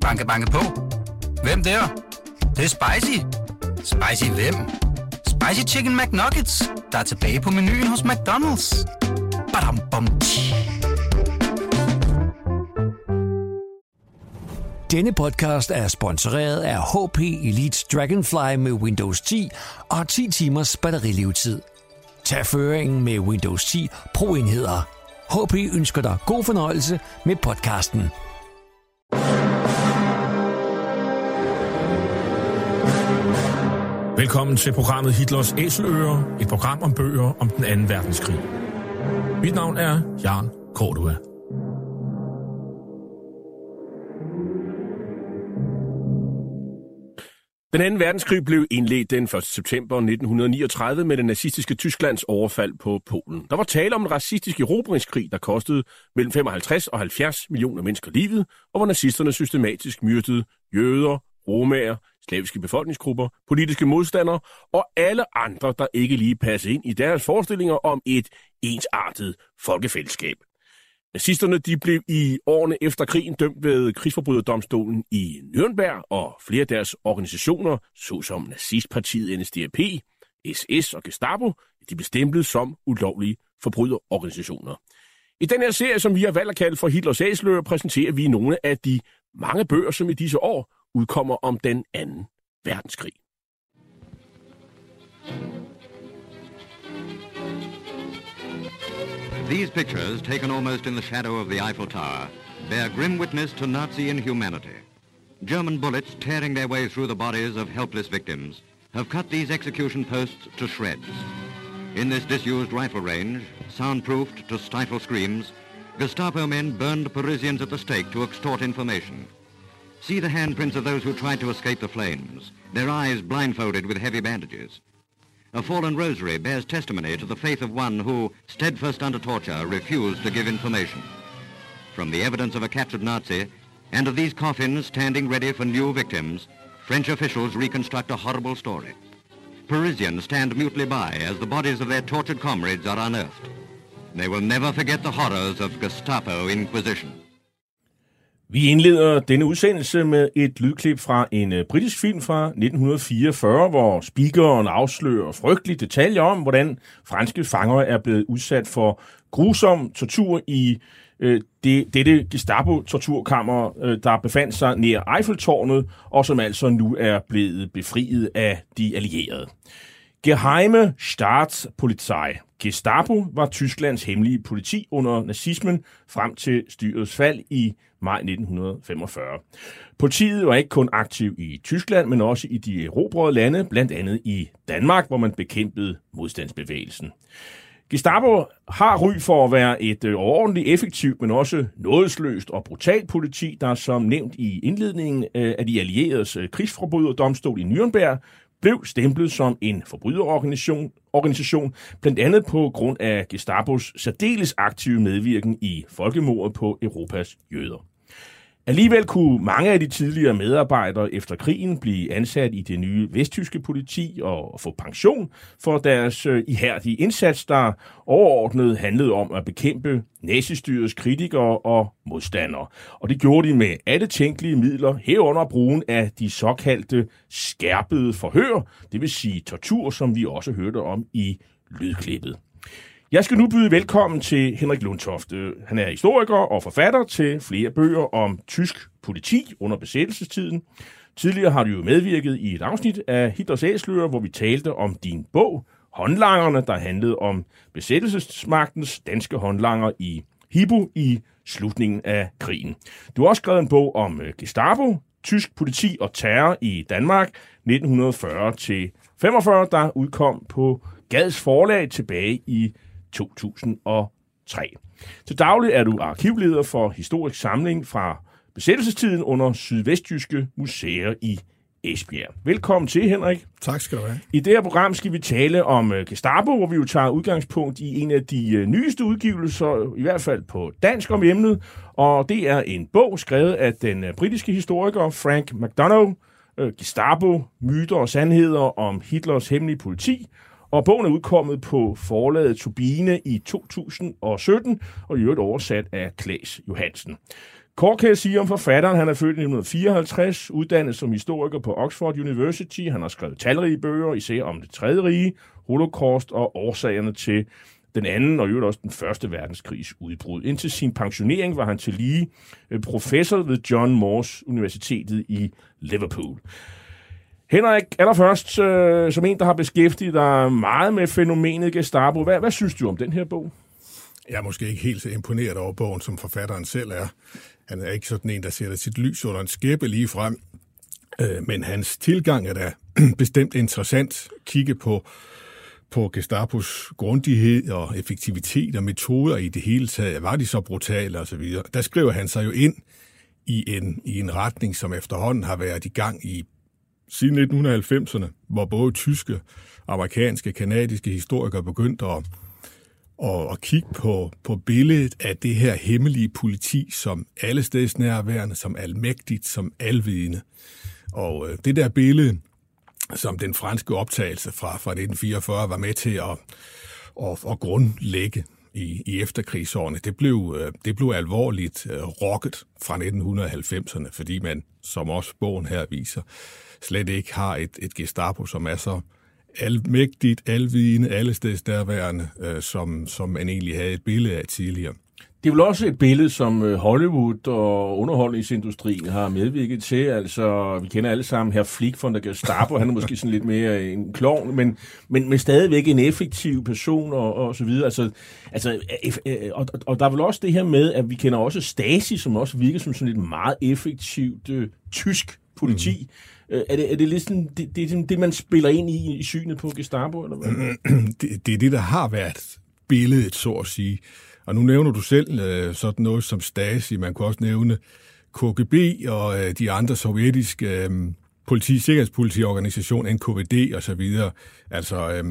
Banke, banke på. Hvem der? Det, det er spicy. Spicy hvem? Spicy Chicken McNuggets, der er tilbage på menuen hos McDonald's. Badum, bom, tji. Denne podcast er sponsoreret af HP Elite Dragonfly med Windows 10 og 10 timers batterilevetid. Tag føringen med Windows 10 Pro-enheder. HP ønsker dig god fornøjelse med podcasten. Velkommen til programmet Hitlers Æseløer, et program om bøger om den anden verdenskrig. Mit navn er Jan Cordua. Den anden verdenskrig blev indledt den 1. september 1939 med den nazistiske Tysklands overfald på Polen. Der var tale om en racistisk erobringskrig, der kostede mellem 55 og 70 millioner mennesker livet, og hvor nazisterne systematisk myrdede jøder, romager, slaviske befolkningsgrupper, politiske modstandere og alle andre, der ikke lige passede ind i deres forestillinger om et ensartet folkefællesskab. Nazisterne de blev i årene efter krigen dømt ved krigsforbryderdomstolen i Nürnberg, og flere af deres organisationer, såsom nazistpartiet NSDAP, SS og Gestapo, de blev stemplet som ulovlige forbryderorganisationer. I den her serie, som vi har valgt at kalde for Hitlers Æsløer, præsenterer vi nogle af de mange bøger, som i disse år udkommer om den anden verdenskrig. These pictures, taken almost in the shadow of the Eiffel Tower, bear grim witness to Nazi inhumanity. German bullets tearing their way through the bodies of helpless victims have cut these execution posts to shreds. In this disused rifle range, soundproofed to stifle screams, Gestapo men burned Parisians at the stake to extort information. See the handprints of those who tried to escape the flames, their eyes blindfolded with heavy bandages. A fallen rosary bears testimony to the faith of one who, steadfast under torture, refused to give information. From the evidence of a captured Nazi and of these coffins standing ready for new victims, French officials reconstruct a horrible story. Parisians stand mutely by as the bodies of their tortured comrades are unearthed. They will never forget the horrors of Gestapo Inquisition. Vi indleder denne udsendelse med et lydklip fra en øh, britisk film fra 1944, hvor speakeren afslører frygtelige detaljer om, hvordan franske fanger er blevet udsat for grusom tortur i øh, det, dette Gestapo-torturkammer, øh, der befandt sig nær Eiffeltårnet, og som altså nu er blevet befriet af de allierede. Geheime Staatspolizei. Gestapo var Tysklands hemmelige politi under nazismen frem til styrets fald i maj 1945. Politiet var ikke kun aktiv i Tyskland, men også i de erobrede lande, blandt andet i Danmark, hvor man bekæmpede modstandsbevægelsen. Gestapo har ry for at være et øh, overordentligt effektivt, men også nådesløst og brutalt politi, der som nævnt i indledningen øh, af de allieredes øh, krigsforbryderdomstol i Nürnberg blev stemplet som en forbryderorganisation, organisation, blandt andet på grund af Gestapos særdeles aktive medvirken i folkemordet på Europas jøder. Alligevel kunne mange af de tidligere medarbejdere efter krigen blive ansat i det nye vesttyske politi og få pension for deres øh, ihærdige indsats, der overordnet handlede om at bekæmpe nazistyrets kritikere og modstandere. Og det gjorde de med alle tænkelige midler, herunder brugen af de såkaldte skærpede forhør, det vil sige tortur, som vi også hørte om i lydklippet. Jeg skal nu byde velkommen til Henrik Lundtoft. Øh, han er historiker og forfatter til flere bøger om tysk politi under besættelsestiden. Tidligere har du jo medvirket i et afsnit af Hitlers Æsler, hvor vi talte om din bog, Håndlangerne, der handlede om besættelsesmagtens danske håndlanger i Hibo i slutningen af krigen. Du har også skrevet en bog om øh, Gestapo, tysk politi og terror i Danmark 1940-45, der udkom på Gads forlag tilbage i 2003. Til daglig er du arkivleder for Historisk Samling fra besættelsestiden under Sydvestjyske Museer i Esbjerg. Velkommen til, Henrik. Tak skal du have. I det her program skal vi tale om øh, Gestapo, hvor vi jo tager udgangspunkt i en af de øh, nyeste udgivelser, i hvert fald på dansk om emnet, og det er en bog skrevet af den øh, britiske historiker Frank McDonough, Gestapo, myter og sandheder om Hitlers hemmelige politi, og bogen er udkommet på forlaget Turbine i 2017, og i øvrigt oversat af Klaas Johansen. Kort kan jeg sige om forfatteren. Han er født i 1954, uddannet som historiker på Oxford University. Han har skrevet talrige bøger, især om det tredje rige, holocaust og årsagerne til den anden og i øvrigt også den første verdenskrigs udbrud. Indtil sin pensionering var han til lige øh, professor ved John Moores Universitetet i Liverpool. Henrik, allerførst, øh, som en, der har beskæftiget dig meget med fænomenet Gestapo, hvad, hvad synes du om den her bog? Jeg er måske ikke helt så imponeret over bogen, som forfatteren selv er. Han er ikke sådan en, der sætter sit lys under en skæbe lige frem. Øh, men hans tilgang er da bestemt interessant. Kigge på, på Gestapos grundighed og effektivitet og metoder i det hele taget. Var de så brutale osv.? Der skriver han sig jo ind i en, i en retning, som efterhånden har været i gang i siden 1990'erne, hvor både tyske, amerikanske, kanadiske historikere begyndte at at, at kigge på, på billedet af det her hemmelige politi som alle steds nærværende, som almægtigt, som alvidende. Og øh, det der billede, som den franske optagelse fra, fra 1944 var med til at, at, at grundlægge i, i efterkrigsårene, det blev, øh, det blev alvorligt øh, rocket fra 1990'erne, fordi man, som også bogen her viser, slet ikke har et, et Gestapo, som er så almægtigt, alvidende, allesteds derværende, øh, som, som man egentlig havde et billede af tidligere. Det er vel også et billede, som øh, Hollywood og underholdningsindustrien har medvirket til. Altså, vi kender alle sammen her Flick von der Gestapo. Han er måske sådan lidt mere en klovn, men, men, men stadigvæk en effektiv person og, og så videre. Altså, altså, øh, og, og der er vel også det her med, at vi kender også Stasi, som også virker som sådan et meget effektivt øh, tysk politi. Mm. Øh, er det, er det lidt sådan, det, det, det, ligesom det, man spiller ind i, i synet på Gestapo? Eller hvad? det, det er det, der har været billedet, så at sige. Og nu nævner du selv øh, sådan noget som Stasi. Man kunne også nævne KGB og øh, de andre sovjetiske øh, politi, sikkerhedspolitiorganisationer, NKVD og så videre. Altså, øh,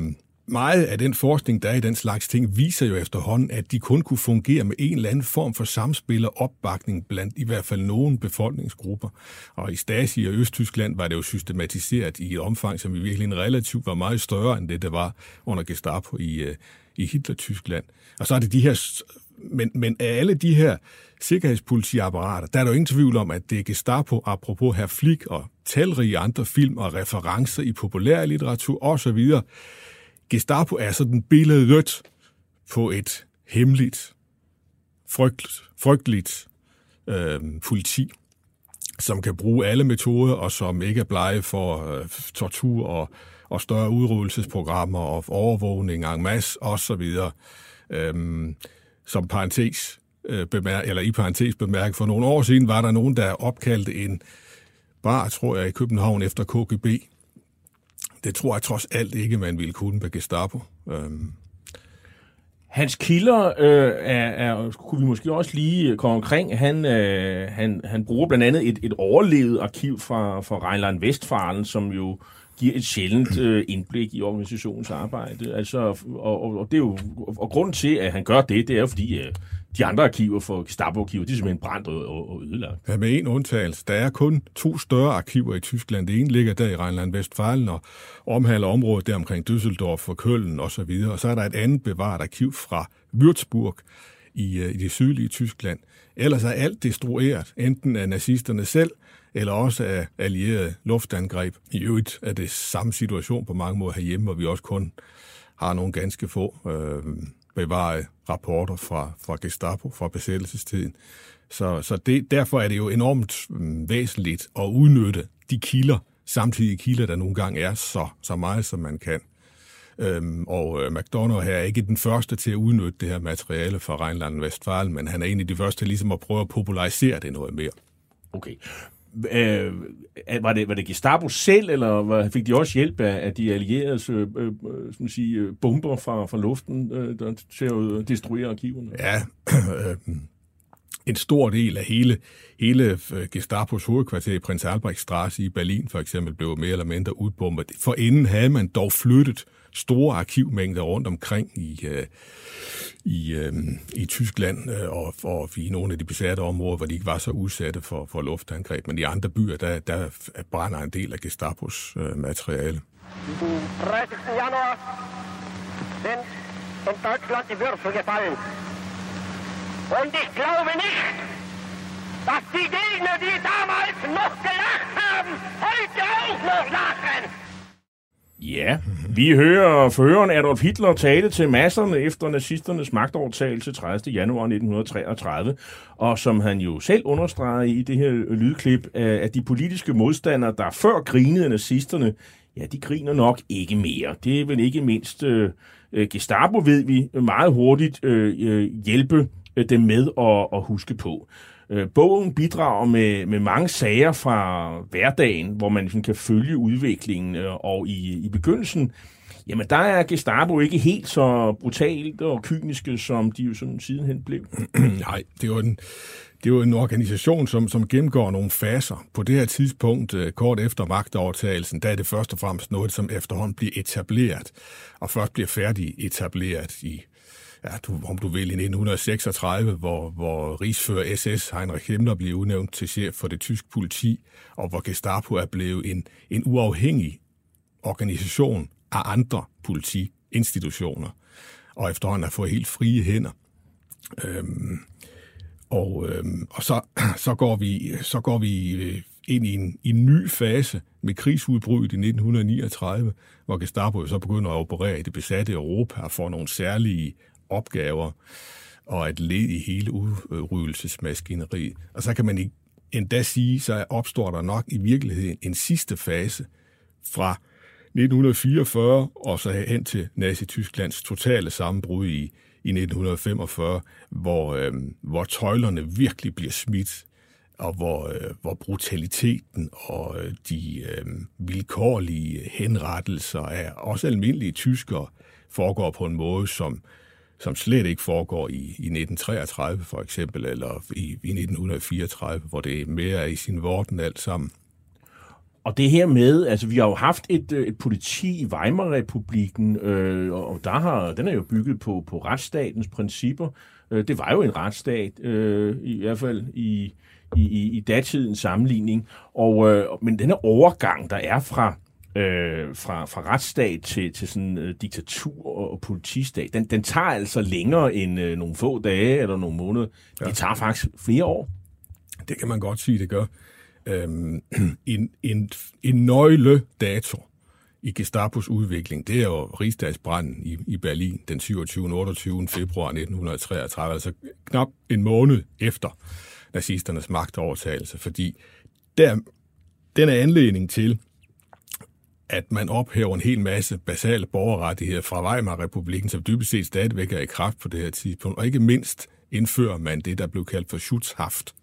meget af den forskning, der er i den slags ting, viser jo efterhånden, at de kun kunne fungere med en eller anden form for samspil og opbakning blandt i hvert fald nogle befolkningsgrupper. Og i Stasi og Østtyskland var det jo systematiseret i et omfang, som i virkeligheden relativt var meget større end det, der var under Gestapo i, øh, i Hitler-Tyskland. Og så er det de her... Men, men af alle de her sikkerhedspolitiapparater, der er der jo ingen tvivl om, at det er Gestapo, apropos her Flick og talrige andre film og referencer i populærlitteratur osv., Gestapo er sådan billedet på et hemmeligt, frygt, frygteligt øh, politi, som kan bruge alle metoder, og som ikke er blege for øh, tortur og, og større udryddelsesprogrammer og overvågning en masse osv. Øhm, som parentes øh, bemærk, eller i parentes bemærket, for nogle år siden var der nogen, der opkaldte en bar, tror jeg, i København efter KGB, det tror jeg trods alt ikke, man ville kunne med Gestapo. Øhm. Hans kilder øh, er, er, kunne vi måske også lige komme omkring. Han, øh, han, han bruger blandt andet et, et overlevet arkiv fra, fra Rheinland-Vestfalen, som jo giver et sjældent øh, indblik i organisationens arbejde. Altså, og, og, og, det er jo, og grunden til, at han gør det, det er jo fordi, øh, de andre arkiver for Gestapo-arkiver, de er simpelthen brændt og, og ødelagt. Ja, med en undtagelse. Der er kun to større arkiver i Tyskland. Det ene ligger der i Rheinland-Westfalen og omhandler området der omkring Düsseldorf og Køln og så videre. Og så er der et andet bevaret arkiv fra Würzburg i, øh, i det sydlige Tyskland. Ellers er alt destrueret, enten af nazisterne selv, eller også af allierede luftangreb. I øvrigt er det samme situation på mange måder herhjemme, hvor vi også kun har nogle ganske få øh, bevare rapporter fra, fra Gestapo, fra besættelsestiden. Så, så det, derfor er det jo enormt mm, væsentligt at udnytte de kilder, samtidige kilder, der nogle gange er så, så meget, som man kan. Øhm, og øh, McDonough her er ikke den første til at udnytte det her materiale fra Rheinland-Westfalen, men han er en af de første ligesom at prøve at popularisere det noget mere. Okay. Øh, øh, var, det, var det Gestapo selv, eller var, fik de også hjælp af, af de allieredes øh, øh, skal sige, øh, bomber fra, fra luften øh, der, til at destruere arkiverne? Ja, øh, en stor del af hele, hele Gestapos hovedkvarter i Prins Albrecht Strasse i Berlin for eksempel blev mere eller mindre udbombet. For inden havde man dog flyttet store arkivmængder rundt omkring i, øh, i, øh, i Tyskland øh, og, og i nogle af de besatte områder, hvor de ikke var så udsatte for, for luftangreb. Men i andre byer, der, der brænder en del af Gestapos øh, materiale. 30. januar sind in Deutschland die Würfel gefallen. Und ich glaube nicht, dass die Gegner, die damals noch gelacht haben, heute auch noch lachen. Ja, vi hører føreren Adolf Hitler tale til masserne efter nazisternes magtovertagelse 30. januar 1933, og som han jo selv understreger i det her lydklip, øh, at de politiske modstandere, der før grinede nazisterne, ja, de griner nok ikke mere. Det er vel ikke mindst øh, øh Gestapo, ved vi, meget hurtigt øh, øh hjælpe dem med at, at huske på. Øh, bogen bidrager med, med mange sager fra hverdagen, hvor man sådan kan følge udviklingen, øh, og i, i begyndelsen, jamen der er Gestapo ikke helt så brutalt og kyniske, som de jo sådan sidenhen blev. Nej, det var en, det var en organisation, som, som gennemgår nogle faser. På det her tidspunkt, øh, kort efter magtovertagelsen, der er det først og fremmest noget, som efterhånden bliver etableret, og først bliver færdig etableret i ja, du, om du vil, i 1936, hvor, hvor rigsfører SS Heinrich Himmler blev udnævnt til chef for det tyske politi, og hvor Gestapo er blevet en, en uafhængig organisation af andre politiinstitutioner, og efterhånden har fået helt frie hænder. Øhm, og øhm, og så, så, går vi, så går vi øh, ind i en, i en ny fase med krigsudbruddet i 1939, hvor Gestapo så begynder at operere i det besatte Europa og får nogle særlige opgaver og et led i hele udryddelsesmaskineriet. Og så kan man endda sige, så opstår der nok i virkeligheden en sidste fase fra 1944 og så hen til Nazi-Tysklands totale sammenbrud i, i 1945, hvor, øh, hvor tøjlerne virkelig bliver smidt, og hvor, øh, hvor brutaliteten og øh, de øh, vilkårlige henrettelser af også almindelige tyskere foregår på en måde, som, som slet ikke foregår i, i 1933 for eksempel, eller i, i 1934, hvor det mere er i sin vorden alt sammen. Og det her med, altså vi har jo haft et, øh, et politi i Weimar-republiken, øh, og der har, den er jo bygget på, på retsstatens principper. Øh, det var jo en retsstat, øh, i hvert fald i, i, i, i datidens sammenligning. Og, øh, men denne overgang, der er fra øh, fra, fra retsstat til, til sådan øh, diktatur og politistat, den, den tager altså længere end øh, nogle få dage eller nogle måneder. Ja. Det tager faktisk flere år. Det kan man godt sige, det gør. Øhm, en, en, en nøgledato i Gestapos udvikling, det er jo rigsdagsbranden i, i Berlin den 27. og 28. februar 1933, altså knap en måned efter nazisternes magtovertagelse, fordi der, den er anledning til, at man ophæver en hel masse basale borgerrettigheder fra Weimar-republiken, som dybest set stadigvæk er i kraft på det her tidspunkt. Og ikke mindst indfører man det, der blev kaldt for Schutzhaft,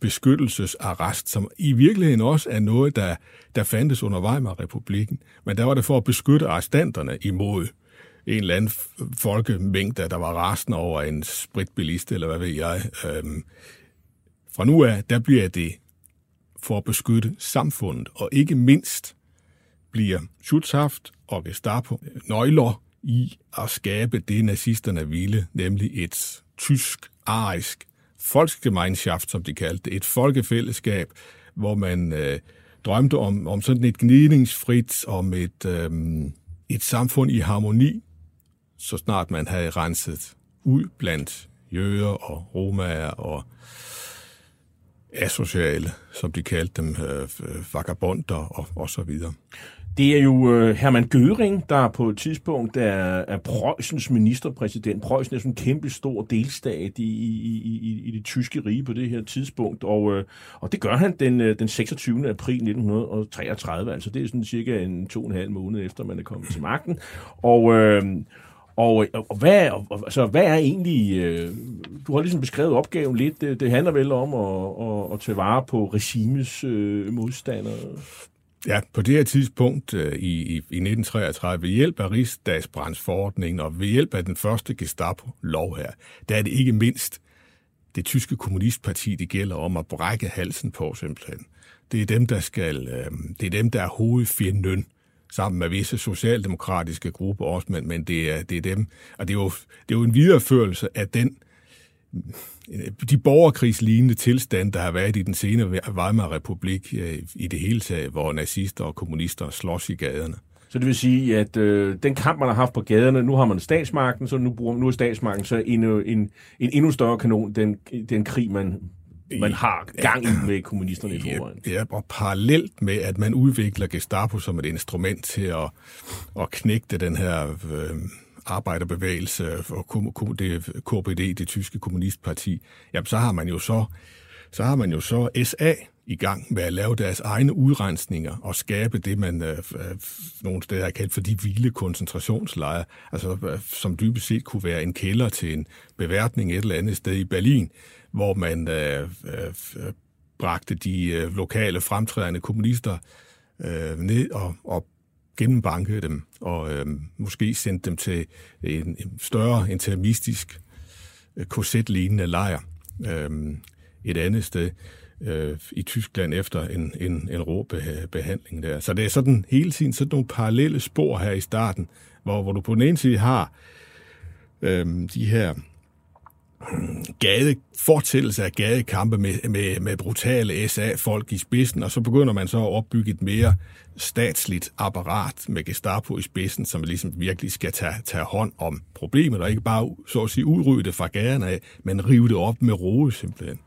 beskyttelsesarrest, som i virkeligheden også er noget, der, der fandtes under Weimar-republiken. Men der var det for at beskytte arrestanterne imod en eller anden folkemængde, der var rasende over en spritbilist, eller hvad ved jeg. Øhm, fra nu af, der bliver det for at beskytte samfundet, og ikke mindst bliver Schutzhaft og Gestapo nøgler i at skabe det, nazisterne ville, nemlig et tysk, arisk Volksgemeinschaft, som de kaldte det, et folkefællesskab, hvor man øh, drømte om, om sådan et gnidningsfrit, om et, øh, et samfund i harmoni, så snart man havde renset ud blandt jøder og romager og asociale, som de kaldte dem, øh, vagabonder og, og så videre. Det er jo øh, Hermann Göring, der på et tidspunkt er, er Preussens ministerpræsident. Preussen er sådan en kæmpe stor delstat i, i, i, i det tyske rige på det her tidspunkt, og, øh, og det gør han den, øh, den 26. april 1933, altså det er sådan cirka en to og en halv måned efter, man er kommet til magten. Og, øh, og, øh, og, hvad, og, altså, hvad er egentlig... Øh, du har ligesom beskrevet opgaven lidt. Det, det handler vel om at, at, at tage vare på regimets øh, modstandere. Ja, på det her tidspunkt øh, i, i, i 1933, ved hjælp af rigsdagsbrandsforordningen og ved hjælp af den første Gestapo-lov her, der er det ikke mindst det tyske kommunistparti, det gælder om at brække halsen på simpelthen. Det er dem, der skal, øh, det er dem, der er hovedfjenden sammen med visse socialdemokratiske grupper også, men, men det, er, det er dem. Og det er, jo, det er jo en videreførelse af den de borgerkrigslignende tilstand, der har været i den senere Weimar-republik øh, i det hele taget, hvor nazister og kommunister slås i gaderne. Så det vil sige, at øh, den kamp, man har haft på gaderne, nu har man statsmagten, så nu, bruger, nu er statsmagten så en, en, en endnu større kanon, den, den krig, man man har gang i med kommunisterne i forvejen. Ja, ja, og parallelt med, at man udvikler Gestapo som et instrument til at, at knægte den her øh, arbejderbevægelse og det KPD, det tyske kommunistparti, jamen så har man jo så, så har man jo så SA i gang med at lave deres egne udrensninger og skabe det, man øh, øh nogle steder har kaldt for de vilde koncentrationslejre, altså øh, som dybest set kunne være en kælder til en beværtning et eller andet sted i Berlin, hvor man øh, øh, øh bragte de øh, lokale fremtrædende kommunister øh, ned og, og gennembankede dem, og øh, måske sendte dem til en, en større intermistisk øh, korsetlignende lejr øh, et andet sted øh, i Tyskland efter en, en, en råbehandling der. Så det er sådan hele tiden sådan nogle parallelle spor her i starten, hvor, hvor du på den ene side har øh, de her gade, fortællelse af gadekampe med, med, med brutale SA-folk i spidsen, og så begynder man så at opbygge et mere statsligt apparat med Gestapo i spidsen, som ligesom virkelig skal tage, tage hånd om problemet, og ikke bare så at sige udrydde det fra gaderne af, men rive det op med roe simpelthen.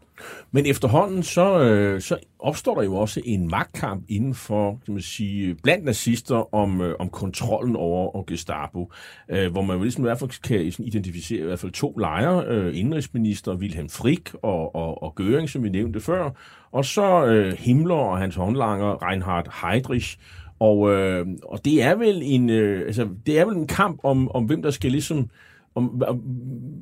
Men efterhånden så, øh, så opstår der jo også en magtkamp inden for, kan man sige, blandt nazister om, øh, om kontrollen over og Gestapo, øh, hvor man jo ligesom i hvert fald kan sådan, identificere i hvert fald to lejre, øh, indrigsminister Wilhelm Frick og, og, og Göring, som vi nævnte før, og så øh, Himmler og hans håndlanger Reinhard Heydrich, og, øh, og det er vel en øh, altså, det er vel en kamp om, om hvem der skal ligesom om,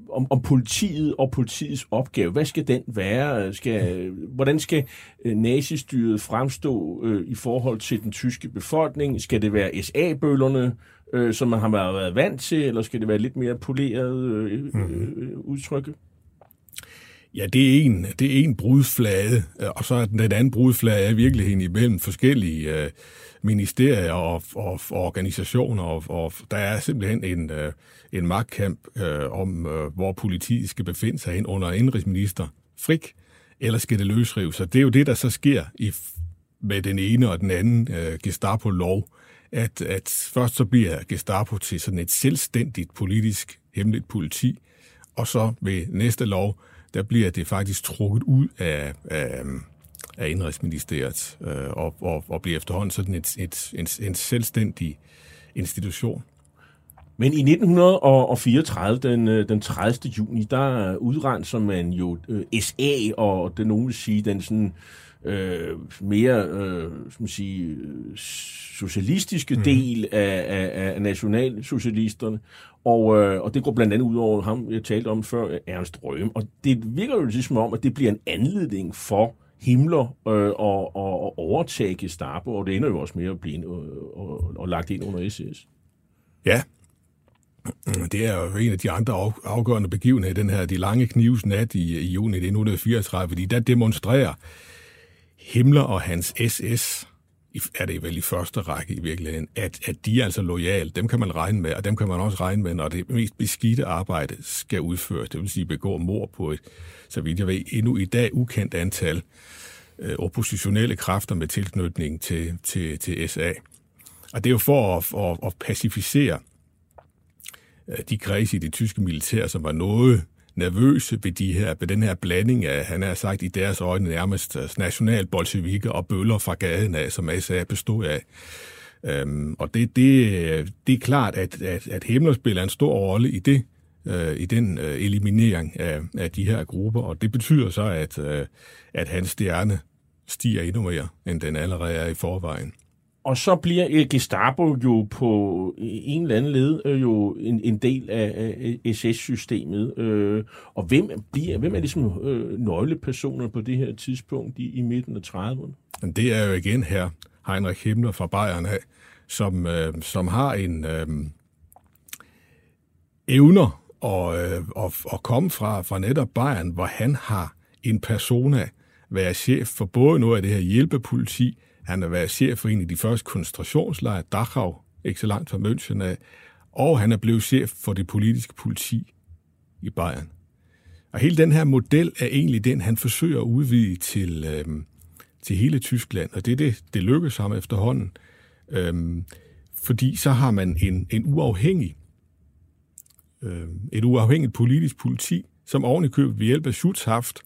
om, om politiet og politiets opgave. Hvad skal den være? Skal, hvordan skal øh, nazistyret fremstå øh, i forhold til den tyske befolkning? Skal det være SA-bøllerne, øh, som man har været vant til, eller skal det være lidt mere poleret øh, mm. udtrykke? Ja, det er en, det er en brudflade, og så er den, den anden brudflade i virkeligheden imellem forskellige øh, ministerier og, og, og organisationer, og, og der er simpelthen en, øh, en magtkamp øh, om, øh, hvor politiet skal befinde sig hen under indrigsminister Frik, eller skal det løsrives. Så det er jo det, der så sker i, med den ene og den anden øh, Gestapo-lov, at, at først så bliver Gestapo til sådan et selvstændigt politisk hemmeligt politi, og så ved næste lov, der bliver det faktisk trukket ud af, af, af Indrigsministeriet øh, og, og, og bliver efterhånden sådan et, et, en, en selvstændig institution. Men i 1934, den, øh, den 30. juni, der udrenser man jo øh, SA, og det nogen vil sige, den sådan øh, mere øh, man sige, socialistiske mm. del af, af, af nationalsocialisterne. Og, øh, og det går blandt andet ud over ham, jeg talte om før, Ernst Røhm. Og det virker jo ligesom om, at det bliver en anledning for Himmler øh, og, og, og overtage Gestapo, og det ender jo også med at blive og, og, og lagt ind under SS. Ja, Mm, det er jo en af de andre afgørende begivenheder, den her De Lange Knives nat i, i juni 1934, fordi der demonstrerer Himmler og hans SS, er det vel i første række i virkeligheden, at, at de er altså lojale. Dem kan man regne med, og dem kan man også regne med, når det mest beskidte arbejde skal udføres. Det vil sige begå mor på et, så vidt jeg ved, endnu i dag ukendt antal øh, oppositionelle kræfter med tilknytning til, til, til SA. Og det er jo for at, at, at pacificere Øh, de kredse i det tyske militær, som var noget nervøse ved, de her, ved den her blanding af, han har sagt i deres øjne nærmest øh, national bolsjevikker og bøller fra gaden af, som SA bestod af. Øhm, og det, det, det er klart, at, at, at Himmler spiller en stor rolle i det, øh, i den øh, eliminering af, af de her grupper, og det betyder så, at, øh, at hans stjerne stiger endnu mere, end den allerede er i forvejen. Og så bliver Gestapo jo på en eller anden led øh, jo en, en del af, SS-systemet. Øh, og hvem, bliver, hvem er ligesom øh, nøglepersoner på det her tidspunkt i, i midten af 30'erne? Det er jo igen her Heinrich Himmler fra Bayern af, som, øh, som har en øh, evner at, øh, at, at komme fra, fra netop Bayern, hvor han har en persona være chef for både noget af det her hjælpepoliti, han har været chef for en af de første koncentrationslejre, Dachau, ikke så langt fra München af, og han er blevet chef for det politiske politi i Bayern. Og hele den her model er egentlig den, han forsøger at udvide til, øhm, til hele Tyskland, og det er det, det lykkes ham efterhånden. Øhm, fordi så har man en, en uafhængig, øhm, et uafhængigt politisk politi, som ovenikøbet ved hjælp af Schutzhaft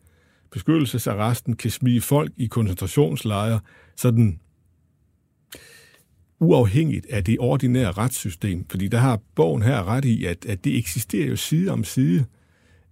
beskyttelsesarresten kan smide folk i koncentrationslejre sådan uafhængigt af det ordinære retssystem. Fordi der har bogen her ret i, at, at det eksisterer jo side om side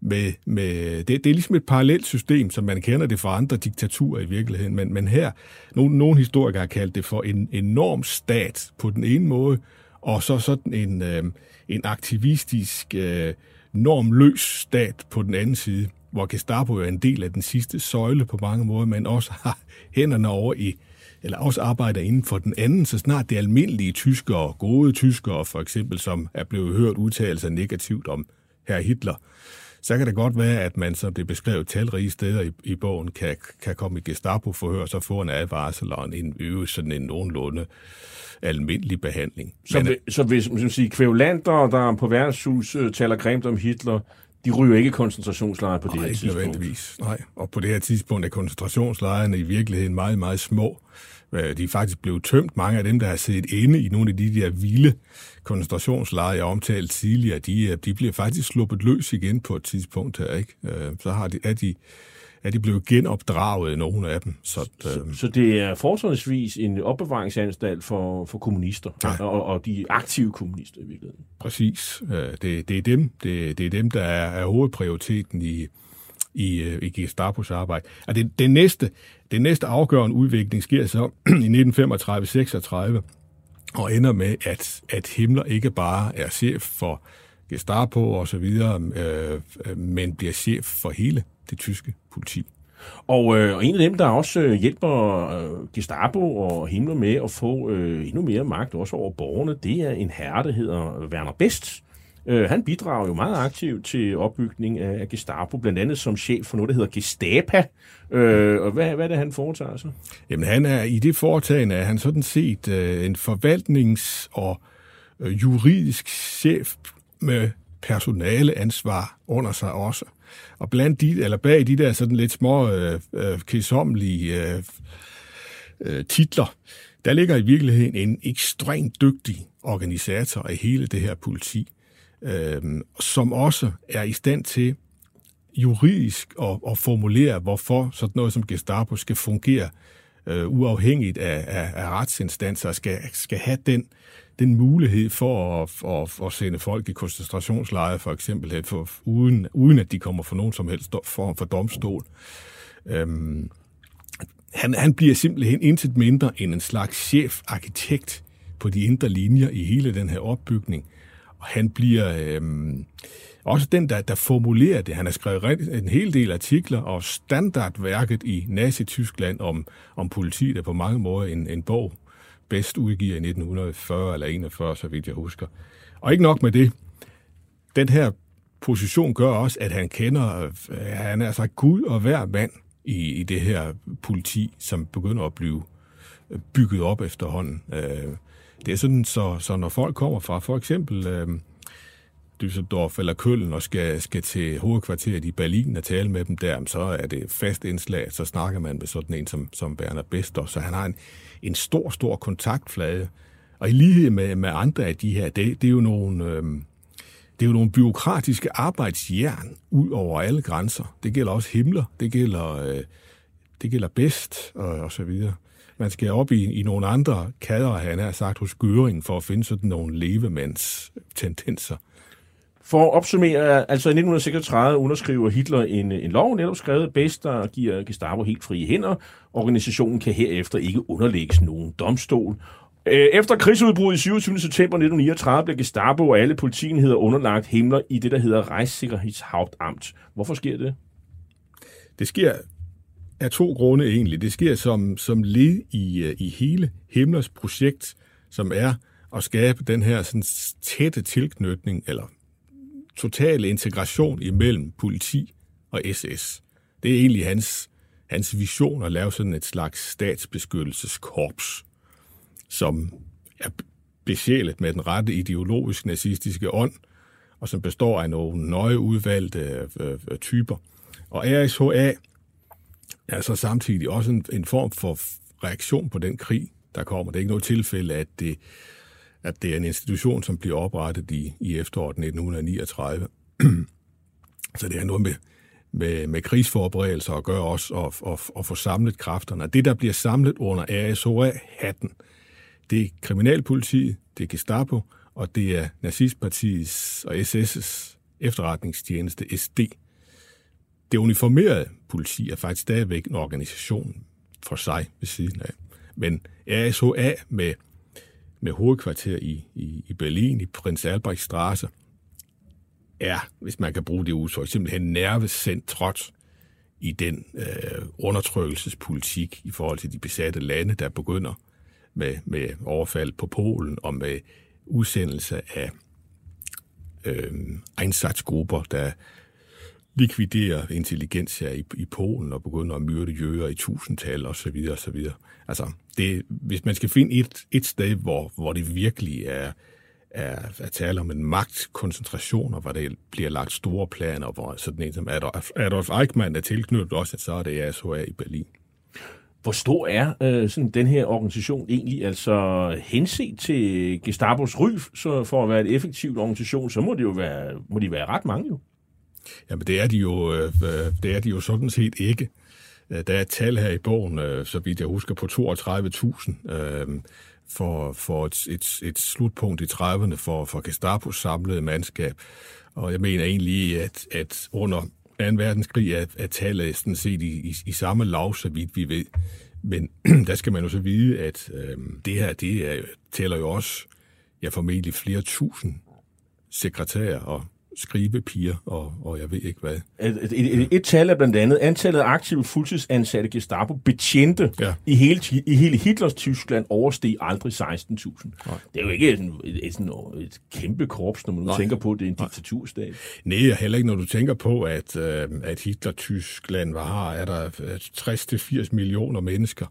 med, med det, det er ligesom et parallelt system, som man kender det fra andre diktaturer i virkeligheden, men, men her, nogle, nogle historikere har kaldt det for en enorm stat på den ene måde, og så sådan en, øh, en aktivistisk, øh, normløs stat på den anden side, hvor Gestapo er en del af den sidste søjle på mange måder, men også har hænderne over i, eller også arbejder inden for den anden, så snart det almindelige tyskere, gode tyskere for eksempel, som er blevet hørt udtale sig negativt om herr Hitler, så kan det godt være, at man, som det beskrevet talrige steder i, i bogen, kan, kan komme i Gestapo-forhør, så få en advarsel og en øve sådan en nogenlunde almindelig behandling. Så, Men, så hvis man sige, kvævlanter, der på værtshus øh, taler grimt om Hitler, de ryger ikke koncentrationslejre på det her tidspunkt? Nej, nødvendigvis. Nej, og på det her tidspunkt er koncentrationslejrene i virkeligheden meget, meget små. Øh, de er faktisk blevet tømt. Mange af dem, der har siddet inde i nogle af de der vilde koncentrationslejre, jeg omtalte tidligere, de, øh, de bliver faktisk sluppet løs igen på et tidspunkt her. Ikke? Øh, så har de, er, de, er de blevet genopdraget, nogle af dem. Så, så, så det er fortrinsvis en opbevaringsanstalt for, for kommunister, og, og de aktive kommunister i virkeligheden? Præcis. Det, det, er, dem, det, det er dem, der er, er hovedprioriteten i, i, øh, i Gestapos arbejde. Og det, det, næste, det næste afgørende udvikling sker så i 1935-36 og ender med, at, at Himmler ikke bare er chef for Gestapo og så videre, øh, men bliver chef for hele det tyske politi. Og, øh, og en af dem, der også øh, hjælper øh, Gestapo og Himmler med at få øh, endnu mere magt også over borgerne, det er en herre, der hedder Werner Best, Øh, han bidrager jo meget aktivt til opbygning af Gestapo, blandt andet som chef for noget, der hedder Gestapa. Øh, og hvad, hvad er det, han foretager sig? Jamen, han er i det foretagende, er han sådan set øh, en forvaltnings- og øh, juridisk chef med personaleansvar under sig også. Og blandt de, eller bag de der sådan lidt små øh, øh, kedsommelige øh, øh, titler, der ligger i virkeligheden en ekstremt dygtig organisator af hele det her politi øh, som også er i stand til juridisk at, at formulere, hvorfor sådan noget som Gestapo skal fungere øh, uafhængigt af, af, af retsinstanser, skal, skal have den, den mulighed for at, at, at sende folk i koncentrationslejre, for eksempel, for, uden, uden at de kommer for nogen som helst form for domstol. Øhm, han, han bliver simpelthen intet mindre end en slags chef-arkitekt på de indre linjer i hele den her opbygning – og han bliver øhm, også den, der, der formulerer det. Han har skrevet en hel del artikler, og standardværket i Nazi-Tyskland om, om politi, der på mange måder en, en bog, bedst udgiver i 1940 eller 41, så vidt jeg husker. Og ikke nok med det. Den her position gør også, at han kender, han er altså Gud og hver mand i, i det her politi, som begynder at blive bygget op efterhånden. Øh, det er sådan, så, så når folk kommer fra for eksempel øh, Düsseldorf eller Køln og skal, skal til hovedkvarteret i Berlin og tale med dem der, så er det fast indslag, så snakker man med sådan en som, som Werner Bester, så han har en, en stor, stor kontaktflade. Og i lighed med, med andre af de her, det, det er jo nogle... Øh, det er jo nogle byråkratiske arbejdsjern ud over alle grænser. Det gælder også himler, det gælder, øh, det gælder bedst og, og så videre man skal op i, i nogle andre kader, han har sagt, hos Gøring, for at finde sådan nogle levemands tendenser. For at opsummere, altså i 1936 underskriver Hitler en, en lov, netop skrevet bedst, der giver Gestapo helt frie hænder. Organisationen kan herefter ikke underlægges nogen domstol. Øh, efter krigsudbruddet i 27. september 1939 blev Gestapo og alle politienheder underlagt Himmler i det, der hedder Reichssicherheitshauptamt. Hvorfor sker det? Det sker af to grunde egentlig. Det sker som, som led i, øh, i hele Himmlers projekt, som er at skabe den her sådan, tætte tilknytning, eller totale integration imellem politi og SS. Det er egentlig hans, hans vision at lave sådan et slags statsbeskyttelseskorps, som er besjælet med den rette ideologisk nazistiske ånd, og som består af nogle nøje udvalgte øh, øh, typer. Og RSHA er så samtidig også en, en form for reaktion på den krig, der kommer. Det er ikke noget tilfælde, at det, at det er en institution, som bliver oprettet i, i efteråret 1939. så det har noget med, med, med krigsforberedelser at gøre også, og, og, og få samlet kræfterne. Og det, der bliver samlet under RSOA-hatten, det er kriminalpolitiet, det er Gestapo, og det er nazistpartiets og SS's efterretningstjeneste SD. Det uniformerede politi er faktisk stadigvæk en organisation for sig ved siden af. Men ASOA med, med hovedkvarter i, i, i Berlin, i Prins Albrecht Straße, er, hvis man kan bruge det udtryk, simpelthen nervecentret i den øh, undertrykkelsespolitik i forhold til de besatte lande, der begynder med, med overfald på Polen og med udsendelse af øh, indsatsgrupper, der likvidere intelligenser i, i Polen og begynder at myrde jøder i tusindtal og så videre og så videre. Altså, det, hvis man skal finde et, et sted, hvor, hvor det virkelig er, er, at tale om en magtkoncentration, og hvor der bliver lagt store planer, hvor sådan en som Adolf, Adolf Eichmann er tilknyttet også, så er det SHA i Berlin. Hvor stor er øh, sådan den her organisation egentlig? Altså henset til Gestapos ry, så for at være et effektivt organisation, så må det jo være, må de være ret mange jo. Jamen det er de jo, øh, øh, det er de jo sådan set ikke. Øh, der er et tal her i bogen, øh, så vidt jeg husker, på 32.000 øh, for, for et, et, et slutpunkt i 30'erne for, for Gestapos samlede mandskab. Og jeg mener egentlig, at, at under 2. verdenskrig er, er tallet sådan set i, i, i samme lav, så vidt vi ved. Men der skal man jo så vide, at øh, det her, det er, tæller jo også, ja formentlig flere tusind sekretærer og skrivepiger, og, og jeg ved ikke hvad. Et, et, et, et tal er blandt andet antallet af aktive fuldtidsansatte Gestapo betjente ja. i, hele, i hele Hitlers Tyskland oversteg aldrig 16.000. Det er jo ikke et, et, et, et, et kæmpe korps, når man nu tænker på, at det er en diktaturstat. Nej, heller ikke når du tænker på, at, øh, at Hitler-Tyskland var har, er der 60-80 øh, millioner mennesker.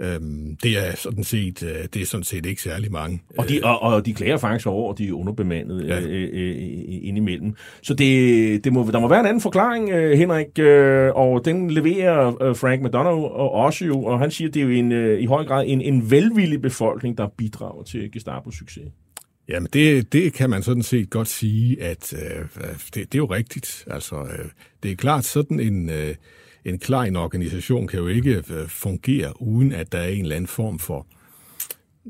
Øhm, det er sådan set øh, det er sådan set ikke særlig mange. Og de, og, og de klager faktisk over, at de er underbemandet ja. øh, øh, indimellem. Så det, det må, der må være en anden forklaring, øh, Henrik, øh, og den leverer øh, Frank McDonough og også jo, og han siger, at det er jo en, øh, i høj grad en, en velvillig befolkning, der bidrager til Gestapos succes. Jamen, det, det kan man sådan set godt sige, at øh, det, det er jo rigtigt. Altså, øh, det er klart sådan en... Øh, en klein organisation kan jo ikke øh, fungere, uden at der er en eller anden form for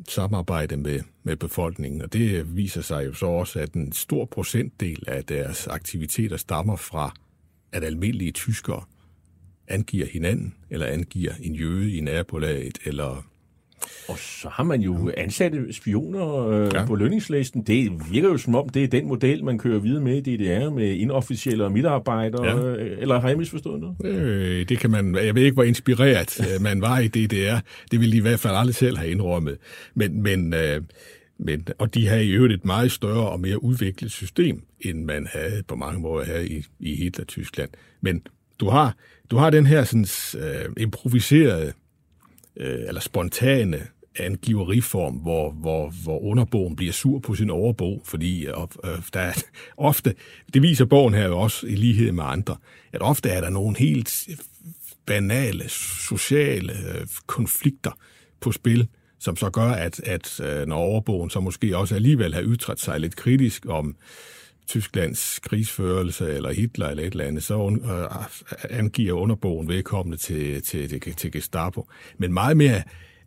samarbejde med, med befolkningen. Og det viser sig jo så også, at en stor procentdel af deres aktiviteter stammer fra, at almindelige tyskere angiver hinanden, eller angiver en jøde i nabolaget, eller og så har man jo ansatte spioner øh, ja. på lønningslisten. Det virker jo som om, det er den model, man kører videre med i DDR, med inofficielle og medarbejdere. Ja. Øh, eller har jeg misforstået noget? Øh, det kan man, jeg ved ikke, hvor inspireret øh, man var i DDR. Det ville de i hvert fald aldrig selv have indrømmet. Men, men, øh, men, og de havde i øvrigt et meget større og mere udviklet system, end man havde på mange måder her i, i Hitler-Tyskland. Men du har, du har den her sådan, øh, improviserede øh, eller spontane angiveriform, hvor, hvor, hvor underbogen bliver sur på sin overbog, fordi øh, øh, der er ofte, det viser bogen her jo også i lighed med andre, at ofte er der nogle helt banale sociale øh, konflikter på spil, som så gør, at, at øh, når overbogen så måske også alligevel har ytret sig lidt kritisk om Tysklands krigsførelse eller Hitler eller et eller andet, så øh, angiver underbogen vedkommende til, til, til, til Gestapo. Men meget mere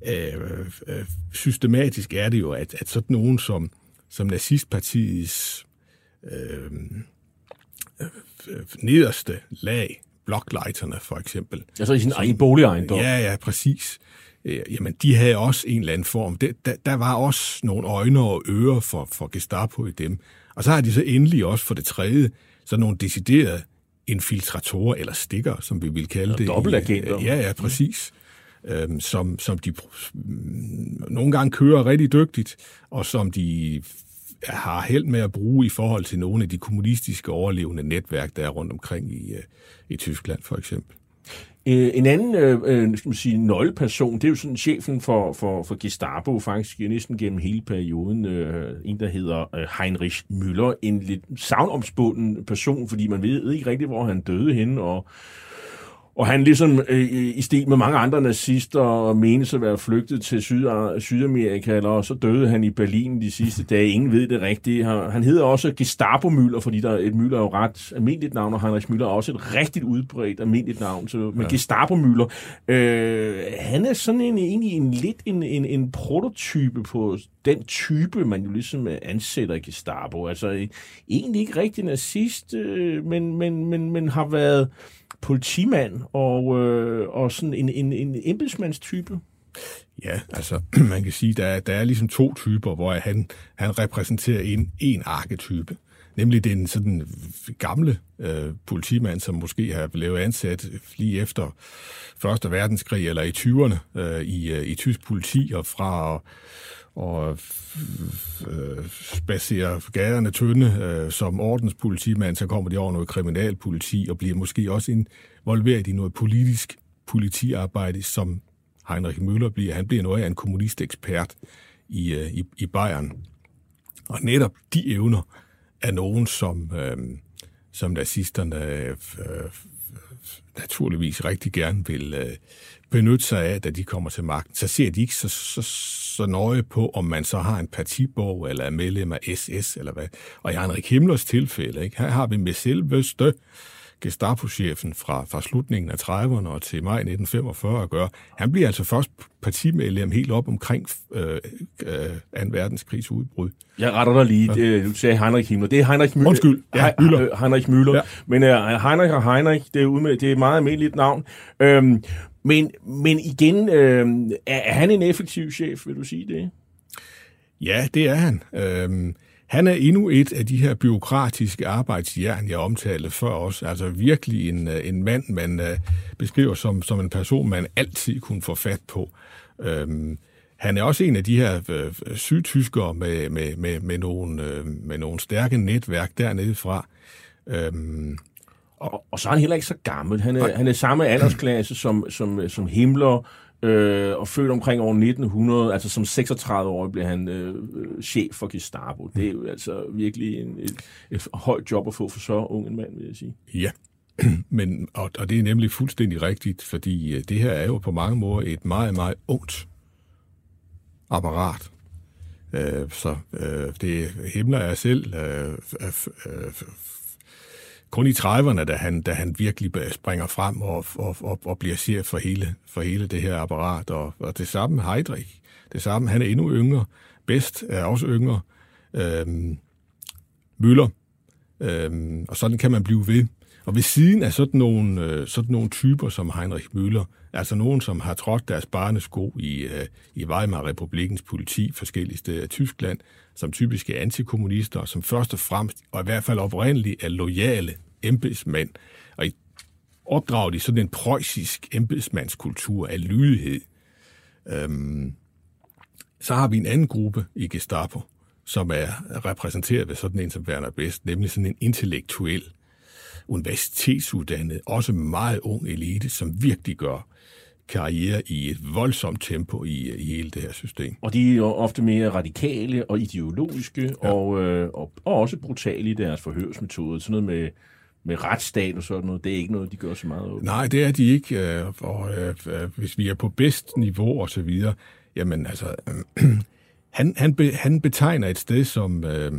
øh, øh, systematisk er det jo, at, at sådan nogen som, som nazistpartiets øh, øh, nederste lag, bloklejterne for eksempel. Altså i sin egen boligejendom? Ja, ja, præcis. Øh, jamen, de havde også en eller anden form. Det, der, der var også nogle øjne og ører for, for Gestapo i dem. Og så har de så endelig også for det tredje, så nogle deciderede infiltratorer, eller stikker, som vi vil kalde det. Dobbeltagenter. Ja, ja, præcis. Øhm, som, som de mm, nogle gange kører rigtig dygtigt, og som de har held med at bruge i forhold til nogle af de kommunistiske overlevende netværk, der er rundt omkring i, øh, i Tyskland for eksempel. Øh, en anden øh, øh skal man sige, nøgleperson, det er jo sådan chefen for, for, for Gestapo, faktisk næsten gennem hele perioden. Øh, en, der hedder øh, Heinrich Müller. En lidt savnomspunden person, fordi man ved ikke rigtig, hvor han døde henne, og og han ligesom øh, i stil med mange andre nazister menes at være flygtet til Syd Sydamerika, eller så døde han i Berlin de sidste dage. Ingen ved det rigtigt. Han hedder også Gestapo Müller, fordi der et Müller er jo ret almindeligt navn, og Heinrich Müller er også et rigtig udbredt almindeligt navn. Så, men ja. Gestapo Müller, øh, han er sådan en, egentlig en lidt en, en, en prototype på den type, man jo ligesom ansætter i Gestapo. Altså egentlig ikke rigtig nazist, øh, men, men, men, men har været politimand og, øh, og sådan en, en, en embedsmandstype? Ja, altså man kan sige, der der er ligesom to typer, hvor han, han repræsenterer en, en arketype. Nemlig den sådan gamle øh, politimand, som måske har blevet ansat lige efter Første Verdenskrig eller i 20'erne øh, i, øh, i tysk politi og fra og øh, spacere gaderne tynde øh, som ordenspolitimand, så kommer de over noget kriminalpoliti og bliver måske også involveret i noget politisk politiarbejde, som Heinrich Müller bliver. Han bliver noget af en kommunistekspert i, øh, i, i Bayern. Og netop de evner er nogen, som, øh, som nazisterne øh, naturligvis rigtig gerne vil øh, benytte sig af, da de kommer til magten. Så ser de ikke så, så, så nøje på, om man så har en partibog, eller er medlem af SS, eller hvad. Og i Henrik Himmlers tilfælde, ikke? her har vi med selveste Gestapo-chefen fra, fra slutningen af 30'erne og til maj 1945 at gøre. Han bliver altså først partimedlem helt op omkring øh, øh, 2. verdenskrigs udbrud. Jeg retter dig lige. Det, du sagde Heinrich Himmler. Det er Heinrich Müller. Undskyld. Ja, Müller. Heinrich Müller. Ja. Men uh, Heinrich og Heinrich, det er, udmed, det er et meget almindeligt navn. Øhm, men, men igen, øh, er han en effektiv chef, vil du sige det? Ja, det er han. Øhm, han er endnu et af de her byråkratiske arbejdsjern, jeg omtalte før også. Altså virkelig en, øh, en mand, man uh, beskriver som, som en person, man altid kunne få fat på. Øhm, han er også en af de her øh, sydtyskere med, med, med, med, nogle, øh, med nogle stærke netværk dernede fra. Øhm, og, og så er han heller ikke så gammel. Han er, han er samme aldersklasse som, som, som Himmler, øh, og født omkring år 1900, altså som 36 år blev han øh, chef for Gestapo. Det er jo altså virkelig en, et, et højt job at få for så ung en mand, vil jeg sige. Ja, men, og, og det er nemlig fuldstændig rigtigt, fordi øh, det her er jo på mange måder et meget, meget ungt apparat. Øh, så øh, det Himmler er selv øh, øh, kun i 30'erne, da han, da han virkelig springer frem og, og, og, og bliver chef for hele, for hele det her apparat. Og, og det samme med Det samme, han er endnu yngre. Best er også yngre. Øhm, Møller. Øhm, og sådan kan man blive ved. Og ved siden af sådan nogle, øh, sådan nogle typer som Heinrich Müller, altså nogen, som har trådt deres barnesko i, øh, i Weimar-republikens politi forskellige steder i Tyskland, som typisk er antikommunister, som først og fremmest, og i hvert fald oprindeligt, er lojale embedsmænd. Og i opdraget i sådan en preussisk embedsmandskultur af lydighed. Øhm, så har vi en anden gruppe i Gestapo, som er repræsenteret ved sådan en som Werner Best, nemlig sådan en intellektuel universitetsuddannet, også meget ung elite, som virkelig gør karriere i et voldsomt tempo i, i hele det her system. Og de er jo ofte mere radikale og ideologiske, ja. og, øh, og, og også brutale i deres forhørsmetoder. Sådan noget med, med retsstat og sådan noget, det er ikke noget, de gør så meget over. Nej, det er de ikke. Øh, og øh, øh, hvis vi er på bedst niveau og så videre, jamen altså, øh, han, han, be, han betegner et sted som... Øh,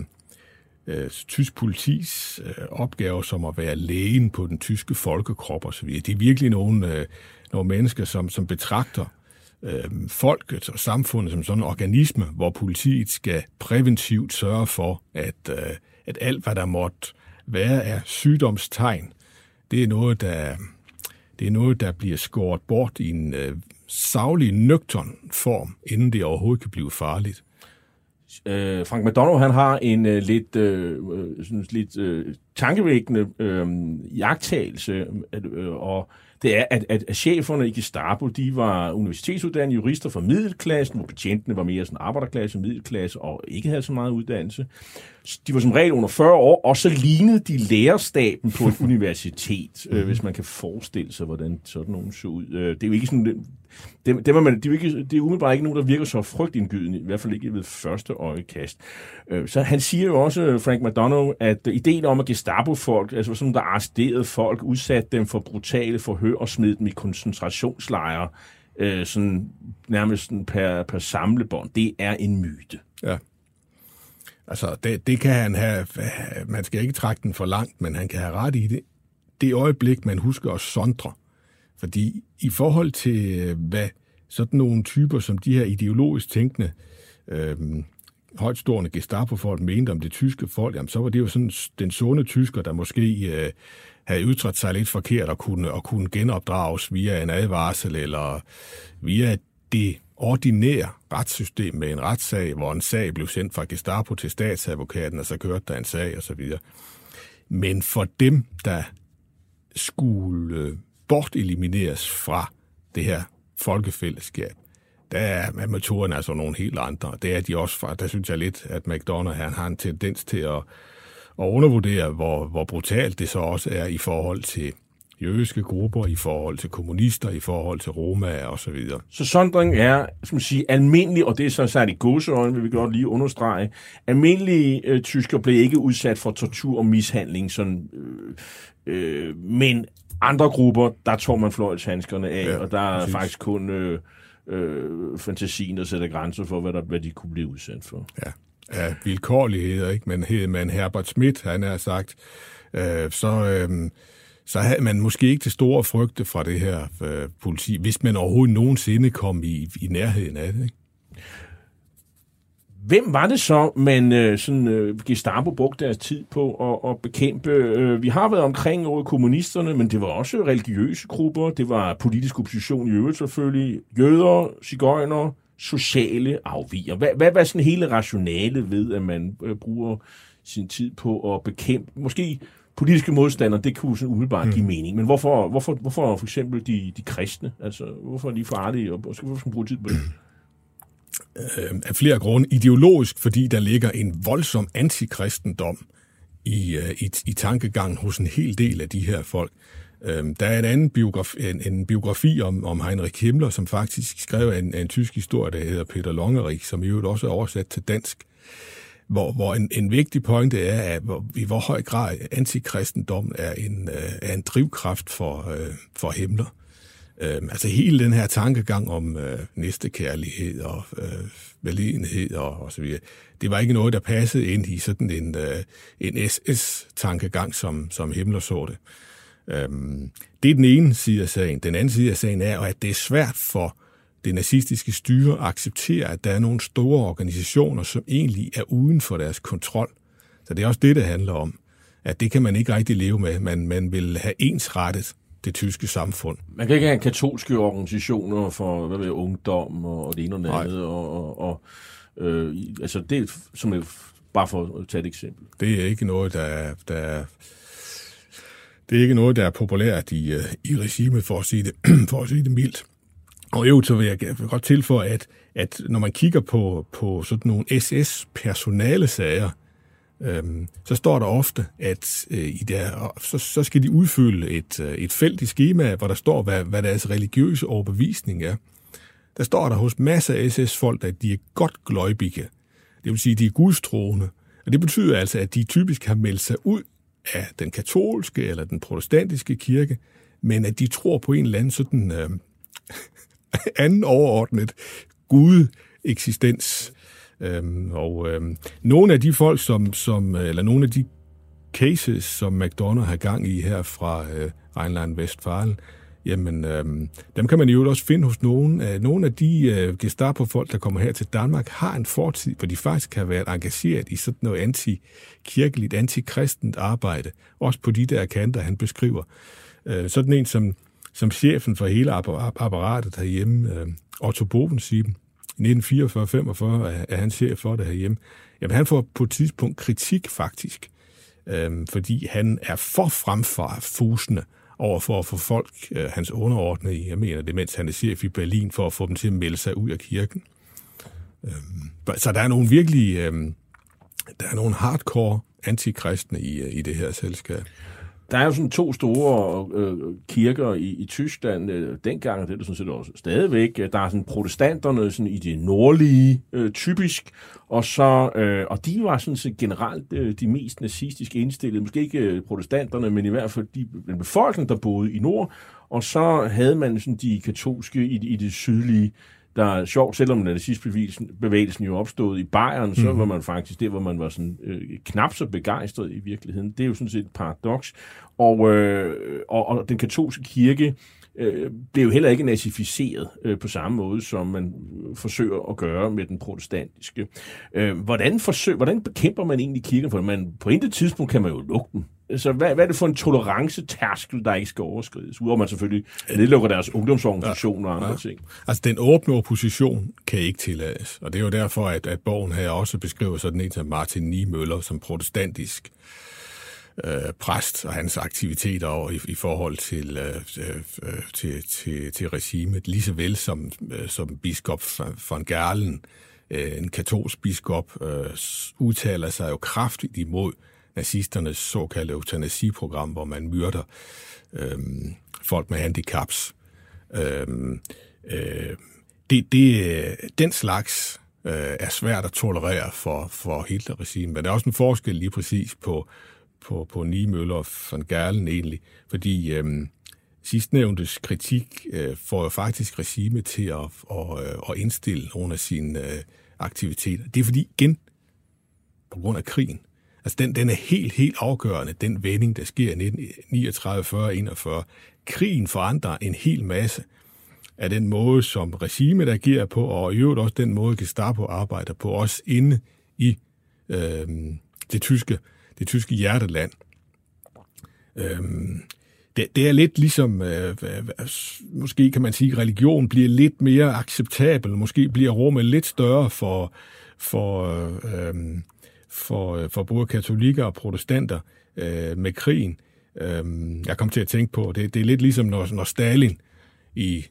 øh, tysk politis øh, opgave som at være lægen på den tyske folkekrop osv. Det er virkelig nogle, øh, nogle mennesker, som, som betragter øh, folket og samfundet som sådan en organisme, hvor politiet skal præventivt sørge for, at, øh, at alt, hvad der måtte være af sygdomstegn, det er noget, der, det er noget, der bliver skåret bort i en øh, savlig, nøgtern form, inden det overhovedet kan blive farligt. Øh, Frank McDonald, han har en øh, lidt, øh, øh sådan lidt øh, tankevækkende øh, jagttagelse, øh, og det er, at, at, at cheferne i Gestapo, de var universitetsuddannede jurister fra middelklassen, hvor betjentene var mere sådan arbejderklasse, middelklasse og ikke havde så meget uddannelse. De var som regel under 40 år, og så lignede de lærerstaben på et universitet, øh, hvis man kan forestille sig, hvordan sådan nogen så ud. Øh, det er jo ikke sådan, det, det, er man, det, er jo ikke, det er umiddelbart ikke nogen, der virker så frygtindgydende, i hvert fald ikke ved første øjekast. Øh, så han siger jo også, Frank McDonough, at ideen om at Gestapo-folk, altså sådan der arresterede folk, udsatte dem for brutale forhør, og smed dem i koncentrationslejre, øh, sådan, nærmest sådan per, per samlebånd. Det er en myte. Ja. Altså, det, det kan han have... Man skal ikke trække den for langt, men han kan have ret i det. Det øjeblik, man husker at sondre. Fordi i forhold til, øh, hvad sådan nogle typer som de her ideologisk tænkende, øh, højtstående Gestapo-folk mente om det tyske folk, jamen, så var det jo sådan den sunde tysker, der måske øh, havde ytret sig lidt forkert og kunne, og kunne genopdrages via en advarsel eller via det ordinære retssystem med en retssag, hvor en sag blev sendt fra Gestapo til statsadvokaten, og så kørte der en sag osv. Men for dem, der skulle øh, bortelimineres fra det her folkefællesskab, der er amatørerne altså nogle helt andre. Det er de også fra, der synes jeg lidt, at McDonough han har en tendens til at, at undervurdere, hvor, hvor brutalt det så også er i forhold til jødiske grupper, i forhold til kommunister, i forhold til Roma og så videre. Så sondring er, man sige, almindelig, og det er så sat i godseøjne, vil vi godt lige understrege, almindelige øh, tysker blev ikke udsat for tortur og mishandling, sådan, øh, øh, men andre grupper, der tog man fløjtshandskerne af, ja, og der er præcis. faktisk kun øh, øh, fantasien, der sætter grænser for, hvad, der, hvad de kunne blive udsat for. Ja, ja vilkårligheder, ikke? Men, men Herbert Schmidt, han har sagt, øh, så... Øh, så havde man måske ikke det store frygte fra det her øh, politi, hvis man overhovedet nogensinde kom i, i nærheden af det. Ikke? Hvem var det så, man øh, sådan, øh, Gestapo brugte deres tid på at, at bekæmpe? Øh, vi har været omkring over kommunisterne, men det var også religiøse grupper, det var politisk opposition i øvrigt selvfølgelig, jøder, cigøjner, sociale afviger. Hvad, hvad var sådan hele rationale ved, at man øh, bruger sin tid på at bekæmpe, måske politiske modstandere, det kunne sådan umiddelbart mm. give mening. Men hvorfor, hvorfor, hvorfor for eksempel de, de kristne? Altså, hvorfor er de farlige, og hvorfor skal man bruge tid på det? Øh, af flere grunde. Ideologisk, fordi der ligger en voldsom antikristendom i, øh, i, i tankegangen hos en hel del af de her folk. Øh, der er en anden biografi, en, en biografi om, om Heinrich Himmler, som faktisk skrev en, en tysk historie, der hedder Peter Longerich, som i øvrigt også er oversat til dansk hvor, hvor en, en vigtig pointe er, at hvor, i hvor høj grad antikristendom er en, øh, er en drivkraft for, øh, for himler. Øh, altså hele den her tankegang om øh, næstekærlighed og øh, velenhed og, og så videre, det var ikke noget, der passede ind i sådan en, øh, en SS-tankegang, som, som Himmler så det. Øh, det er den ene side af sagen. Den anden side af sagen er, at det er svært for det nazistiske styre accepterer, at der er nogle store organisationer, som egentlig er uden for deres kontrol. Så det er også det, det handler om. At det kan man ikke rigtig leve med. Man, man vil have ensrettet det tyske samfund. Man kan ikke have katolske organisationer for hvad ved, ungdom og det ene og det andet. Og, og, og, øh, altså det som er, bare for at tage et eksempel. Det er ikke noget, der er, der er det er ikke noget, der er populært i, øh, i regimet, for at sige det, for at sige det mildt. Og jo, så vil jeg godt tilføje, at, at når man kigger på, på sådan nogle SS-personale sager, øhm, så står der ofte, at øh, i der, så, så skal de udfylde et, øh, et felt i skema, hvor der står, hvad, hvad deres religiøse overbevisning er. Der står der hos masser af SS-folk, at de er godt gløjbige. Det vil sige, at de er gudstroende. Og det betyder altså, at de typisk har meldt sig ud af den katolske eller den protestantiske kirke, men at de tror på en eller anden sådan øh, anden overordnet Gud eksistens. Øhm, og øhm, nogle af de folk, som, som, øh, eller nogle af de cases, som McDonough har gang i her fra øh, Rheinland-Westfalen, jamen øhm, dem kan man jo også finde hos nogen. Øh, nogle af de øh, Gestapo-folk, der kommer her til Danmark, har en fortid, hvor de faktisk har været engageret i sådan noget anti-kirkeligt, arbejde, også på de der kanter, han beskriver. Øh, sådan en som som chefen for hele apparatet herhjemme, øh, Otto Bovensieben, i 1944-45 er han chef for det herhjemme. Jamen, han får på et tidspunkt kritik faktisk, øh, fordi han er for fremfusende over for at få folk, øh, hans underordnede jeg mener det, mens han er chef i Berlin, for at få dem til at melde sig ud af kirken. Øh, så der er nogle virkelig, øh, der er nogle hardcore antikristne i, øh, i det her selskab der er jo sådan to store øh, kirker i, i Tyskland øh, dengang, og det er det sådan set også stadigvæk. Der er sådan protestanterne sådan i det nordlige, øh, typisk, og så øh, og de var sådan set generelt øh, de mest nazistisk indstillede, måske ikke øh, protestanterne, men i hvert fald de, den befolkning, der boede i nord, og så havde man sådan de katolske i, i det sydlige, der er sjovt, selvom nazistbevægelsen jo opstod i Bayern, mm. så mhm. var man faktisk det, hvor man var sådan øh, knap så begejstret i virkeligheden. Det er jo sådan set et paradoks. Og, øh, og, og den katolske kirke øh, blev jo heller ikke nazificeret øh, på samme måde, som man forsøger at gøre med den protestantiske. Øh, hvordan, forsøger, hvordan bekæmper man egentlig kirken? For man, på intet tidspunkt kan man jo lukke den. Så hvad, hvad er det for en tolerancetærskel, der ikke skal overskrides? Udover man selvfølgelig nedlukker deres ungdomsorganisationer ja, og andre ja. ting. Altså, den åbne opposition kan ikke tillades. Og det er jo derfor, at, at bogen her også beskriver sådan en som Martin Niemøller som protestantisk øh, præst og hans aktiviteter over i, i forhold til, øh, øh, til, til, til regimet, lige så vel som, øh, som biskop von Gerlen, øh, en katolsk biskop, øh, udtaler sig jo kraftigt imod nazisternes såkaldte eutanasiprogram, hvor man myrder øh, folk med handicaps. Øh, øh, det, det, den slags øh, er svært at tolerere for, for Hitler-regimet, men der er også en forskel lige præcis på, på, på Niemøller og von Gerlen egentlig, fordi øh, sidstnævntes kritik øh, får jo faktisk regime til at, at, øh, at indstille nogle af sine øh, aktiviteter. Det er fordi, igen, på grund af krigen, altså den, den er helt, helt afgørende, den vending, der sker i 1939, 40, 41. Krigen forandrer en hel masse af den måde, som regimet agerer på, og i øvrigt også den måde, Gestapo arbejder på, også inde i øh, det tyske det tyske hjerteland. Øh, det, det er lidt ligesom, øh, måske kan man sige, religion bliver lidt mere acceptabel, måske bliver rummet lidt større for, for, øh, øhm, for, øh, for både katolikker og protestanter øh, med krigen. Øh, jeg kom til at tænke på, det, det er lidt ligesom, når, når Stalin i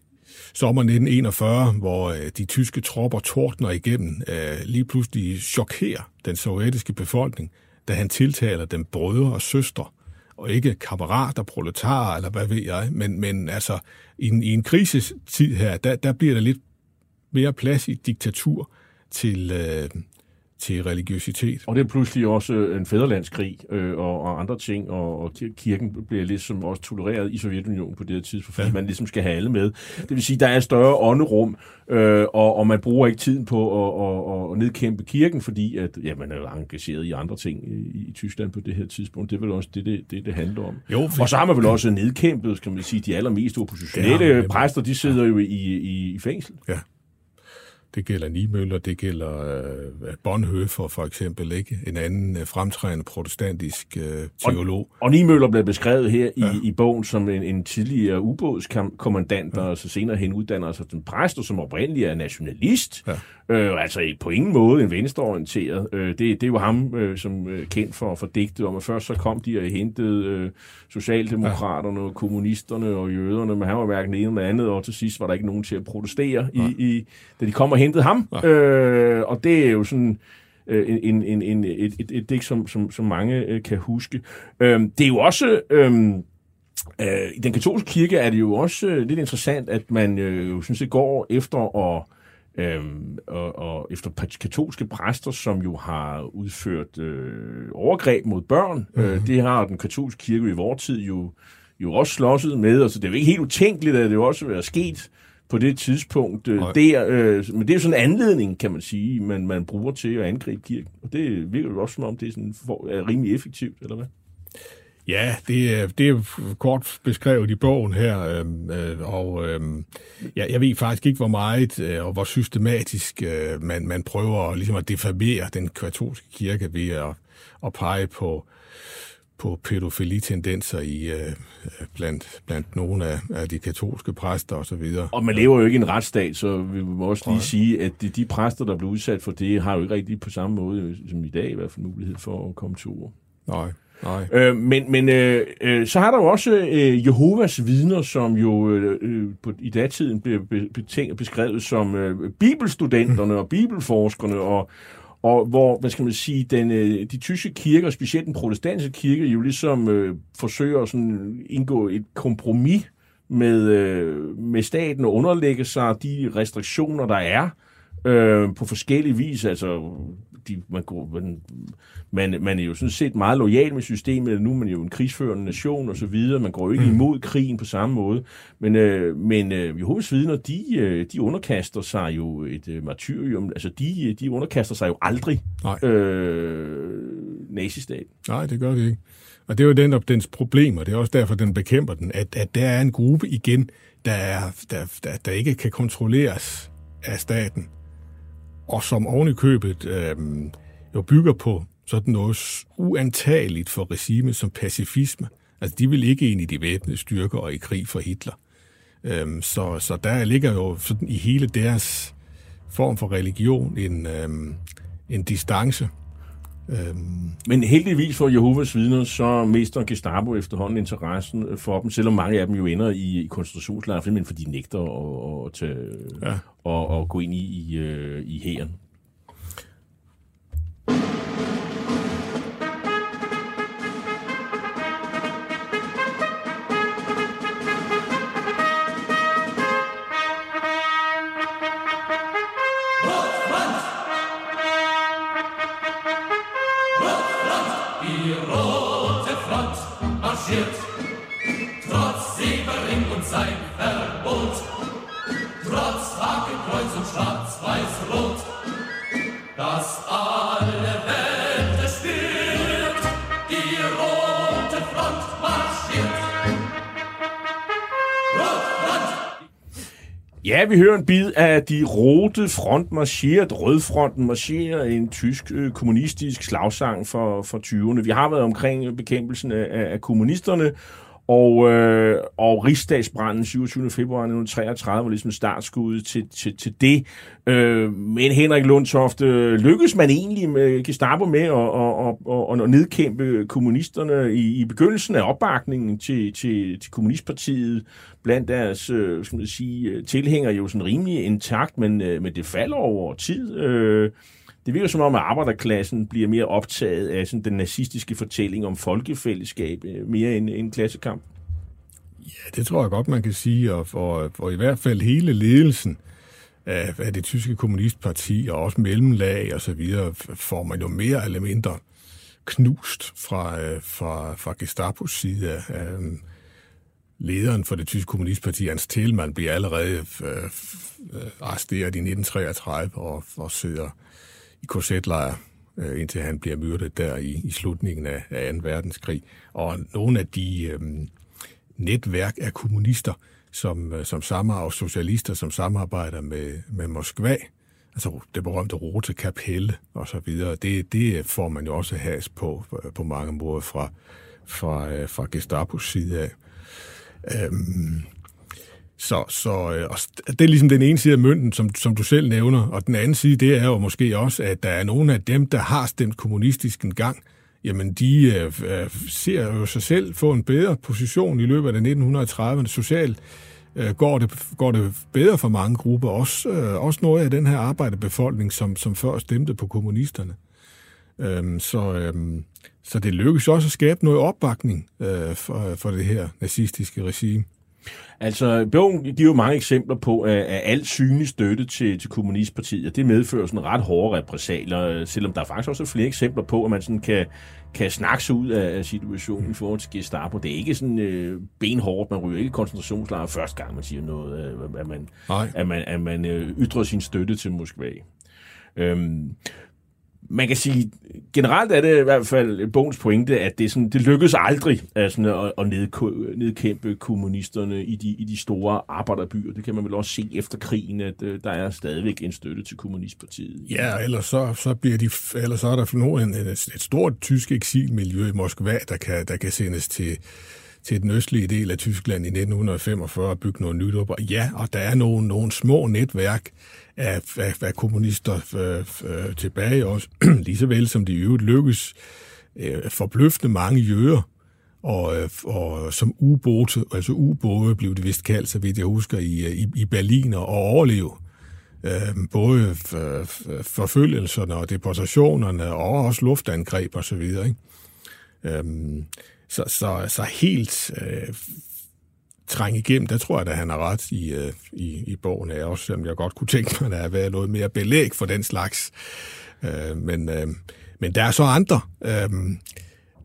sommer 1941, hvor øh, de tyske tropper tordner igennem, øh, lige pludselig chokerer den sovjetiske befolkning da han tiltaler dem brødre og søstre, og ikke kammerater, proletarer, eller hvad ved jeg. Men, men altså, i en, i en krisetid her, der, der bliver der lidt mere plads i diktatur til, øh, til religiøsitet. Og det er pludselig også øh, en fæderlandskrig øh, og, og andre ting, og, og kirken bliver ligesom også tolereret i Sovjetunionen på det her tidspunkt, fordi ja. man ligesom skal have alle med. Det vil sige, der er større ånderum, øh, og, og man bruger ikke tiden på at, at, at nedkæmpe kirken, fordi at, ja, man er jo engageret i andre ting i, i Tyskland på det her tidspunkt. Det er vel også det, det, det, det handler om. Jo, for... Og så har man vel også nedkæmpet, kan man sige, de allermest oppositionelle ja, præster, de sidder jo i, i, i fængsel. Ja. Det gælder Nimøller, det gælder øh, Bonhoeffer for eksempel, ikke? En anden øh, fremtrædende protestantisk øh, teolog. Og, og Nimøller blev beskrevet her ja. i, i bogen som en, en tidligere ubådskommandant, ja. og så senere hen uddanner sig som præst, og som oprindeligt er nationalist. Ja. Øh, altså på ingen måde en venstreorienteret. Øh, det, det er jo ham, øh, som øh, kendt for, for digtet om, at først så kom de og hentede øh, Socialdemokraterne, ja. og kommunisterne og jøderne, men han var hverken det ene eller andet, og til sidst var der ikke nogen til at protestere, ja. i, i, da de kom og hentede ham. Ja. Øh, og det er jo sådan øh, en, en, en, et, et, et digt, som, som, som mange øh, kan huske. Øh, det er jo også... Øh, Øh, I den katolske kirke er det jo også øh, lidt interessant, at man øh, jo synes, det går efter at Øhm, og, og efter katolske præster, som jo har udført øh, overgreb mod børn, mm-hmm. øh, det har den katolske kirke i vores tid jo, jo også slåsset med. Altså, det er jo ikke helt utænkeligt, at det jo også er sket på det tidspunkt. Øh, der, øh, men det er jo sådan en anledning, kan man sige, man, man bruger til at angribe kirken. Og det virker jo også som om, det er, sådan, for, er rimelig effektivt, eller hvad? Ja, det er, det er kort beskrevet i bogen her, øh, øh, og øh, ja, jeg ved faktisk ikke, hvor meget øh, og hvor systematisk øh, man, man prøver ligesom at defamere den katolske kirke ved at, at pege på, på pædofilitendenser i, øh, blandt, blandt nogle af, af de katolske præster osv. Og, og man lever jo ikke i en retsstat, så vi må også lige sige, at de, de præster, der blev udsat for det, har jo ikke rigtig på samme måde som i dag i hvert fald mulighed for at komme til ord. Nej. Nej. Øh, men men øh, øh, så har der jo også øh, Jehovas vidner, som jo øh, øh på, i datiden blev be, betænkt, beskrevet som øh, bibelstudenterne og bibelforskerne, og, og hvor, hvad skal man sige, den, øh, de tyske kirker, specielt den protestantiske kirke, jo ligesom øh, forsøger at sådan indgå et kompromis med, øh, med staten og underlægge sig de restriktioner, der er øh, på forskellige vis. Altså, de, man, man, man, man er jo sådan set meget lojal med systemet. Nu er man jo en krigsførende nation og så videre. Man går jo ikke mm. imod krigen på samme måde. Men, øh, men øh, Jehovas vidner, de, øh, de underkaster sig jo et øh, martyrium. Altså, de, de underkaster sig jo aldrig Nej. øh, nazistaten. Nej, det gør de ikke. Og det er jo den dens problemer. Det er også derfor, den bekæmper den. At, at der er en gruppe igen, der, er, der, der, der ikke kan kontrolleres af staten og som ovenikøbet købet øh, jo bygger på sådan noget uantageligt for regimet som pacifisme. Altså, de vil ikke ind i de væbnede styrker og i krig for Hitler. Øhm, så, så der ligger jo sådan i hele deres form for religion en, øhm, en distance. Øhm. Men heldigvis for Jehovas vidner, så mister Gestapo efterhånden interessen for dem, selvom mange af dem jo ender i, koncentrationslejre, men fordi de nægter at, at, tage, ja. at, at gå ind i, i, øh, i hæren. Vi hører en bid af de rote front marcheret, rødfronten marcherer, en tysk øh, kommunistisk slagsang for, for 20'erne. Vi har været omkring bekæmpelsen af, af kommunisterne, og, øh, og rigsdagsbranden 27. februar 1933 var ligesom startskuddet til, til, til det. Øh, men Henrik Lundtoft, øh, lykkedes man egentlig med Gestapo med at, og, og, og, at nedkæmpe kommunisterne i, i begyndelsen af opbakningen til, til, til kommunistpartiet blandt deres øh, skal man sige, tilhængere jo sådan rimelig intakt, men, øh, men det falder over tid. Øh, det virker som om, at arbejderklassen bliver mere optaget af sådan, den nazistiske fortælling om folkefællesskab, øh, mere end en klassekamp. Ja, det tror jeg godt, man kan sige, og for, for i hvert fald hele ledelsen af, af det tyske kommunistparti, og også mellemlag og så videre, får man jo mere eller mindre knust fra, øh, fra, fra Gestapos side af øh, lederen for det tyske kommunistparti, Hans Thielmann, bliver allerede øh, arresteret i 1933 og, og sidder i korsetlejr, øh, indtil han bliver myrdet der i, i slutningen af, af 2. verdenskrig. Og nogle af de øh, netværk af kommunister, som, øh, som samarbejder, og socialister, som samarbejder med, med Moskva, altså det berømte Rote Kapelle og så videre, det, det får man jo også has på, på mange måder fra, fra, øh, fra Gestapos side af. Øhm, så, så øh, og det er ligesom den ene side af mønten, som, som du selv nævner, og den anden side, det er jo måske også, at der er nogle af dem, der har stemt kommunistisk en gang, jamen de øh, øh ser jo sig selv få en bedre position i løbet af 1930'erne. Socialt øh, går, det, går det bedre for mange grupper, også, øh, også noget af den her arbejderbefolkning, som, som før stemte på kommunisterne. Øhm, så, øhm, så det lykkes også at skabe noget opbakning øh, for, for det her nazistiske regime. Altså, bogen giver jo mange eksempler på, at, at al synlig støtte til, til Kommunistpartiet, det medfører sådan ret hårde repressalier, selvom der er faktisk også flere eksempler på, at man sådan kan, kan snakke sig ud af situationen i forhold til Gestapo. Det er ikke sådan øh, benhårdt, man ryger ikke koncentrationslejre første gang, man siger noget, øh, at man, at man, at man øh, ytrer sin støtte til Moskva. Øhm, man kan sige, generelt er det i hvert fald bogens pointe, at det, sådan, det lykkedes aldrig altså, at, at nedkæmpe kommunisterne i de, i de store arbejderbyer. Det kan man vel også se efter krigen, at uh, der er stadigvæk en støtte til kommunistpartiet. Ja, ellers så, så, bliver de, ellers så er der nu en, et, et stort tysk eksilmiljø i Moskva, der kan, der kan sendes til, til den østlige del af Tyskland i 1945 og bygge noget nyt op. Og ja, og der er nogle, nogle små netværk, af, af, af kommunister øh, øh, tilbage også, lige så vel som de i øvrigt lykkes øh, forbløffende mange jøder, og, øh, og som ubåde, altså ubåde blev det vist kaldt, så vidt jeg husker, i, øh, i, i Berlin og overleve øh, både øh, forfølgelserne og deportationerne, og også luftangreb og så videre. Ikke? Øhm, så, så, så helt øh, trænge igennem, der tror jeg, at han har ret i, øh, i, i bogen her, også selvom jeg godt kunne tænke mig, at der havde noget mere belæg for den slags. Øh, men, øh, men der er så andre. Øh,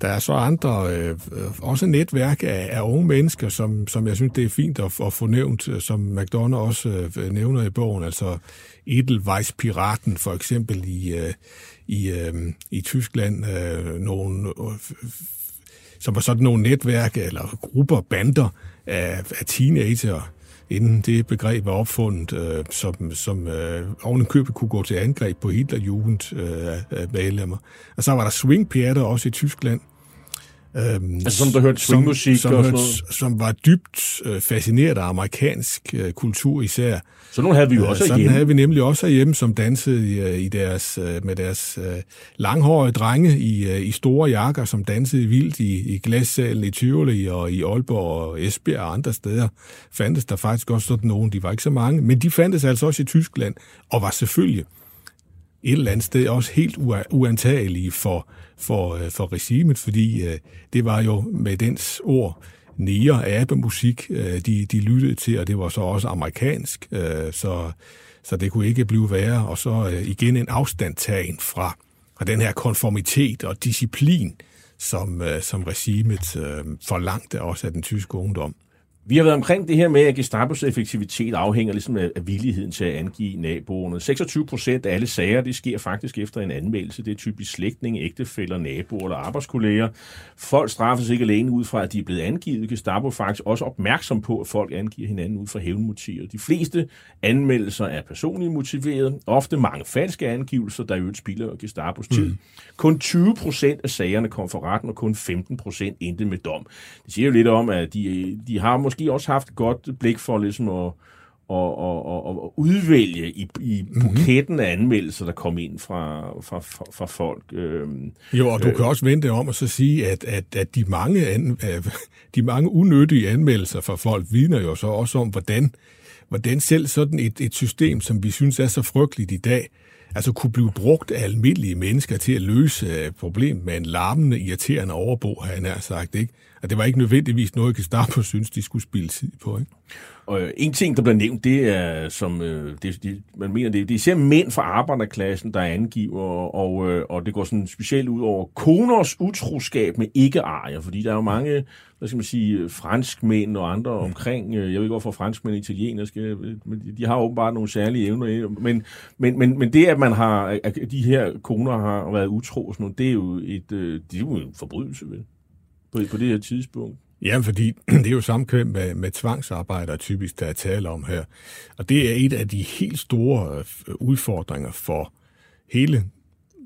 der er så andre, øh, også netværk af, af unge mennesker, som, som jeg synes, det er fint at, at få nævnt, øh, som McDonough også øh, nævner i bogen, altså Edelweiss-piraten for eksempel i, øh, i, øh, i Tyskland, øh, nogle, øh, som var sådan nogle netværk eller grupper, bander af, af teenager, inden det begreb var opfundet, øh, som, som øh, oven købet kunne gå til angreb på Hitlerjugend øh, medlemmer. Og så var der swingpjatter også i Tyskland. Øhm, altså som der hørte swingmusik som, og sådan noget? Som var dybt øh, fascineret af amerikansk øh, kultur især. Så nogle havde vi jo også Sådan hjemme. havde vi nemlig også hjemme, som dansede i, øh, i deres, øh, med deres øh, langhårede drenge i, øh, i store jakker, som dansede vildt i, i glassalen i Tivoli og i Aalborg og Esbjerg og andre steder. Fandtes der faktisk også sådan nogen, de var ikke så mange, men de fandtes altså også i Tyskland, og var selvfølgelig et eller andet sted også helt uantagelige for, for, øh, for regimet, fordi øh, det var jo med dens ord nære abemusik, øh, de, de lyttede til, og det var så også amerikansk, så, så det kunne ikke blive værre. Og så igen en afstandtagen fra, fra den her konformitet og disciplin, som, som regimet forlangte også af den tyske ungdom. Vi har været omkring det her med, at Gestapos effektivitet afhænger ligesom af, af villigheden til at angive naboerne. 26 procent af alle sager, det sker faktisk efter en anmeldelse. Det er typisk slægtninge, ægtefæller, naboer eller arbejdskolleger. Folk straffes ikke alene ud fra, at de er blevet angivet. Gestapo er faktisk også opmærksom på, at folk angiver hinanden ud fra hævnmotiver. De fleste anmeldelser er personligt motiveret. Ofte mange falske angivelser, der øvrigt spilder Gestapos tid. Mm. Kun 20 procent af sagerne kom for retten, og kun 15 procent endte med dom. Det siger jo lidt om, at de, de har måske måske også haft godt blik for ligesom at, og, og, og, og udvælge i, i buketten af anmeldelser, der kom ind fra, fra, fra, fra folk. Øhm, jo, og du øh, kan også vente om at så sige, at, at, at de, mange an, de mange unødige anmeldelser fra folk vidner jo så også om, hvordan, hvordan selv sådan et, et system, som vi synes er så frygteligt i dag, altså kunne blive brugt af almindelige mennesker til at løse øh, problemet med en larmende, irriterende overbo, har han sagt, ikke? Og det var ikke nødvendigvis noget, Gestapo synes, de skulle spille tid på, ikke? Og øh, en ting, der bliver nævnt, det er, som øh, det, man mener, det, det er især mænd fra arbejderklassen, der angiver, og, øh, og det går sådan specielt ud over koners utroskab med ikke-arier, fordi der er jo mange, hvad skal man sige, franskmænd og andre omkring, jeg ved ikke, hvorfor franskmænd og italienere men de har åbenbart nogle særlige evner, men, men, men, men det, at man har, at de her koner har været utro, sådan noget, det er jo et, det er jo en forbrydelse, vel? På, på det her tidspunkt. Ja, fordi det er jo samkvem med, med tvangsarbejder typisk, der er tale om her. Og det er et af de helt store øh, udfordringer for hele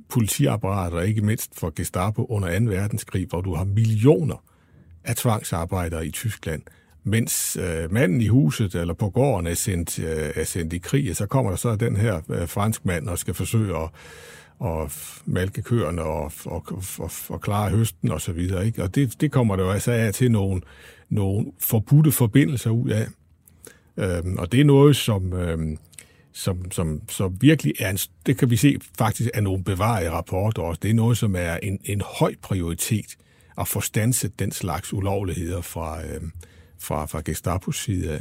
politiapparatet, og ikke mindst for Gestapo under 2. verdenskrig, hvor du har millioner af tvangsarbejdere i Tyskland. Mens øh, manden i huset eller på gården er sendt, øh, er sendt i krig, så kommer der så den her øh, franskmand og skal forsøge at og malke køerne og, og, og, og klare høsten og så videre. Ikke? Og det, det kommer der jo altså af til nogle, nogle forbudte forbindelser ud af. Øhm, og det er noget, som, øhm, som, som, som virkelig er en, det kan vi se faktisk er nogle bevarede rapporter også. Det er noget, som er en, en høj prioritet at få stanset den slags ulovligheder fra, øhm, fra, fra Gestapos side af.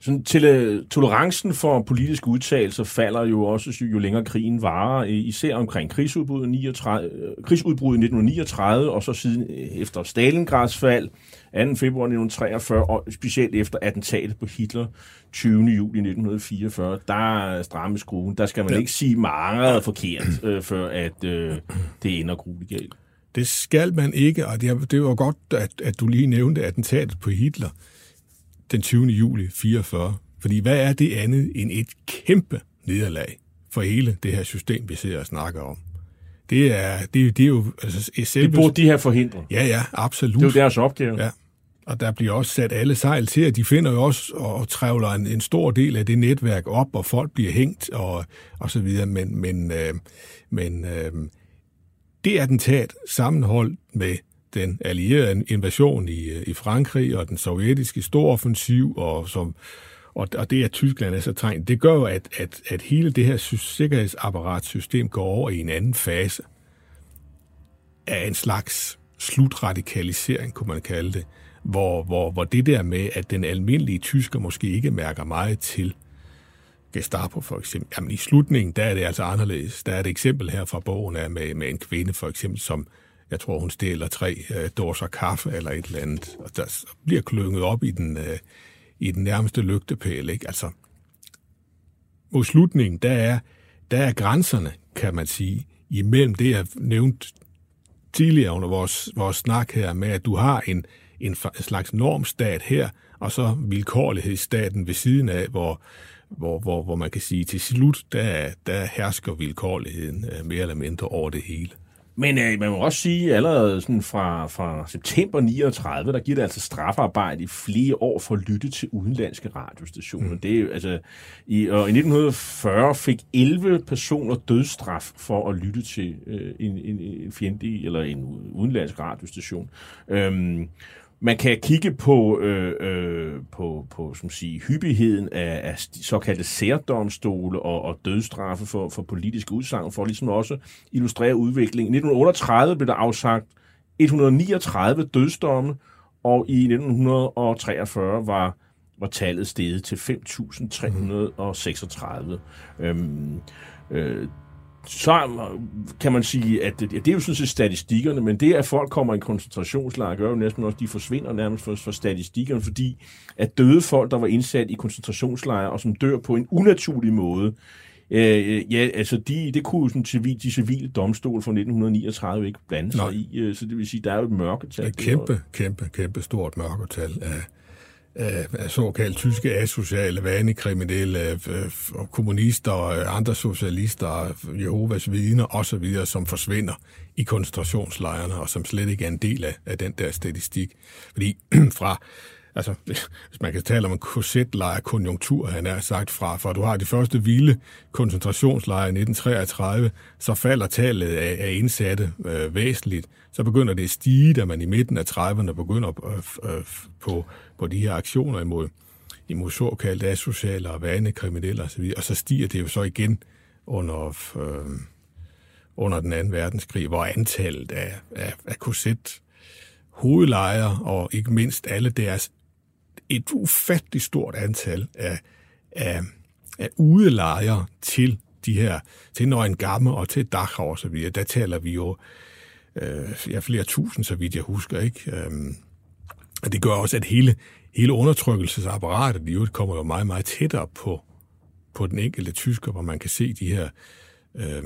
Sådan, til, tolerancen for politiske udtalelser falder jo også, jo længere krigen varer, især omkring krigsudbruddet, 39, krigsudbruddet i 1939, og så siden efter Stalingrads fald, 2. februar 1943, og specielt efter attentatet på Hitler 20. juli 1944, der strammes skruen. Der skal man ja. ikke sige meget forkert, øh, før at øh, det ender grueligt galt. Det skal man ikke, og det, det var godt, at, at du lige nævnte attentatet på Hitler den 20. juli 44. Fordi hvad er det andet end et kæmpe nederlag for hele det her system, vi ser og snakker om? Det er, det, det er jo... Altså, selve... Det burde de her forhindre. Ja, ja, absolut. Det er jo deres opgave. Ja. Og der bliver også sat alle sejl til, at de finder jo også og trævler en, en stor del af det netværk op, og folk bliver hængt og, og så videre. Men, men, øh, men øh, det attentat sammenholdt med den allierede invasion i, øh, i Frankrig og den sovjetiske storoffensiv, og som og, og det, at Tyskland altså, er så trængt, det gør jo, at, at, at hele det her sikkerhedsapparatsystem går over i en anden fase af en slags slutradikalisering, kunne man kalde det, hvor, hvor, hvor det der med, at den almindelige tysker måske ikke mærker meget til Gestapo for eksempel. Jamen i slutningen, der er det altså anderledes. Der er et eksempel her fra bogen af med, med en kvinde for eksempel, som jeg tror, hun stjæler tre øh, dåser kaffe eller et eller andet, og der bliver klynget op i den, øh, i den nærmeste lygtepæl. Ikke? Altså, mod slutningen, der er, der er grænserne, kan man sige, imellem det, jeg nævnte tidligere under vores, vores snak her med, at du har en, en slags normstat her, og så vilkårlighedsstaten ved siden af, hvor, hvor, hvor, hvor man kan sige, til slut, der, der hersker vilkårligheden øh, mere eller mindre over det hele. Men øh, man må også sige, at allerede sådan fra, fra september 39, der giver det altså strafarbejde i flere år for at lytte til udenlandske radiostationer. Mm. Det er, altså, i, og i 1940 fik 11 personer dødsstraf for at lytte til øh, en, en, en fjendtlig eller en udenlandsk radiostation. Øhm, man kan kigge på, øh, øh, på, på som sige, hyppigheden af, af såkaldte særdomstole og, og dødstraffe for, for politiske udsagn, for ligesom også illustrere udviklingen. I 1938 blev der afsagt 139 dødsdomme, og i 1943 var, var tallet steget til 5.336. Øhm, øh, så kan man sige, at det, det er jo sådan set statistikkerne, men det, at folk kommer i koncentrationslejre, gør jo næsten også, at de forsvinder nærmest for, for statistikkerne, fordi at døde folk, der var indsat i koncentrationslejre, og som dør på en unaturlig måde, Øh, ja, altså de, det kunne jo sådan, civil, de civile domstol fra 1939 ikke blande sig Nej. i, øh, så det vil sige, der er jo et mørketal. Et kæmpe, kæmpe, kæmpe stort mørketal af, af såkaldt tyske asociale, vanekriminelle, øh, kommunister og andre socialister, Jehovas vidner osv., som forsvinder i koncentrationslejrene, og som slet ikke er en del af, af den der statistik. Fordi fra altså, hvis man kan tale om en korsetlejrkonjunktur, han er sagt fra, for du har de første vilde koncentrationslejre i 1933, så falder tallet af, af indsatte øh, væsentligt. Så begynder det at stige, da man i midten af 30'erne begynder øh, øh, på, på de her aktioner imod, imod såkaldt asociale og vanekriminelle osv., og så stiger det jo så igen under... Øh, under den anden verdenskrig, hvor antallet af, af, af korset hovedlejre og ikke mindst alle deres et ufatteligt stort antal af, af, af udelejere til de her, til Nøgen Gamme og til Dachau og så videre. Der taler vi jo øh, ja, flere tusind, så vidt jeg husker, ikke? Øh, og det gør også, at hele, hele undertrykkelsesapparatet i øvrigt kommer jo meget, meget tættere på, på den enkelte tysker, hvor man kan se de her øh,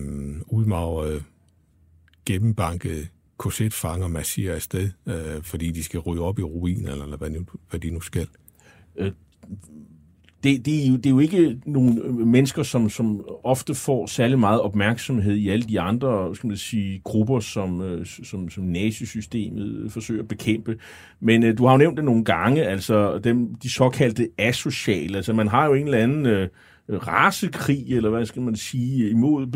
udmagrede, gennembankede korsetfanger massiere afsted, øh, fordi de skal ryge op i ruinen, eller hvad, nu, hvad de nu skal. Øh, det, det, er jo, det er jo ikke nogle øh, mennesker, som, som ofte får særlig meget opmærksomhed i alle de andre skal man sige, grupper, som, øh, som, som nazisystemet øh, forsøger at bekæmpe. Men øh, du har jo nævnt det nogle gange, altså dem, de såkaldte asociale. Altså man har jo en eller anden... Øh, rasekrig, eller hvad skal man sige, imod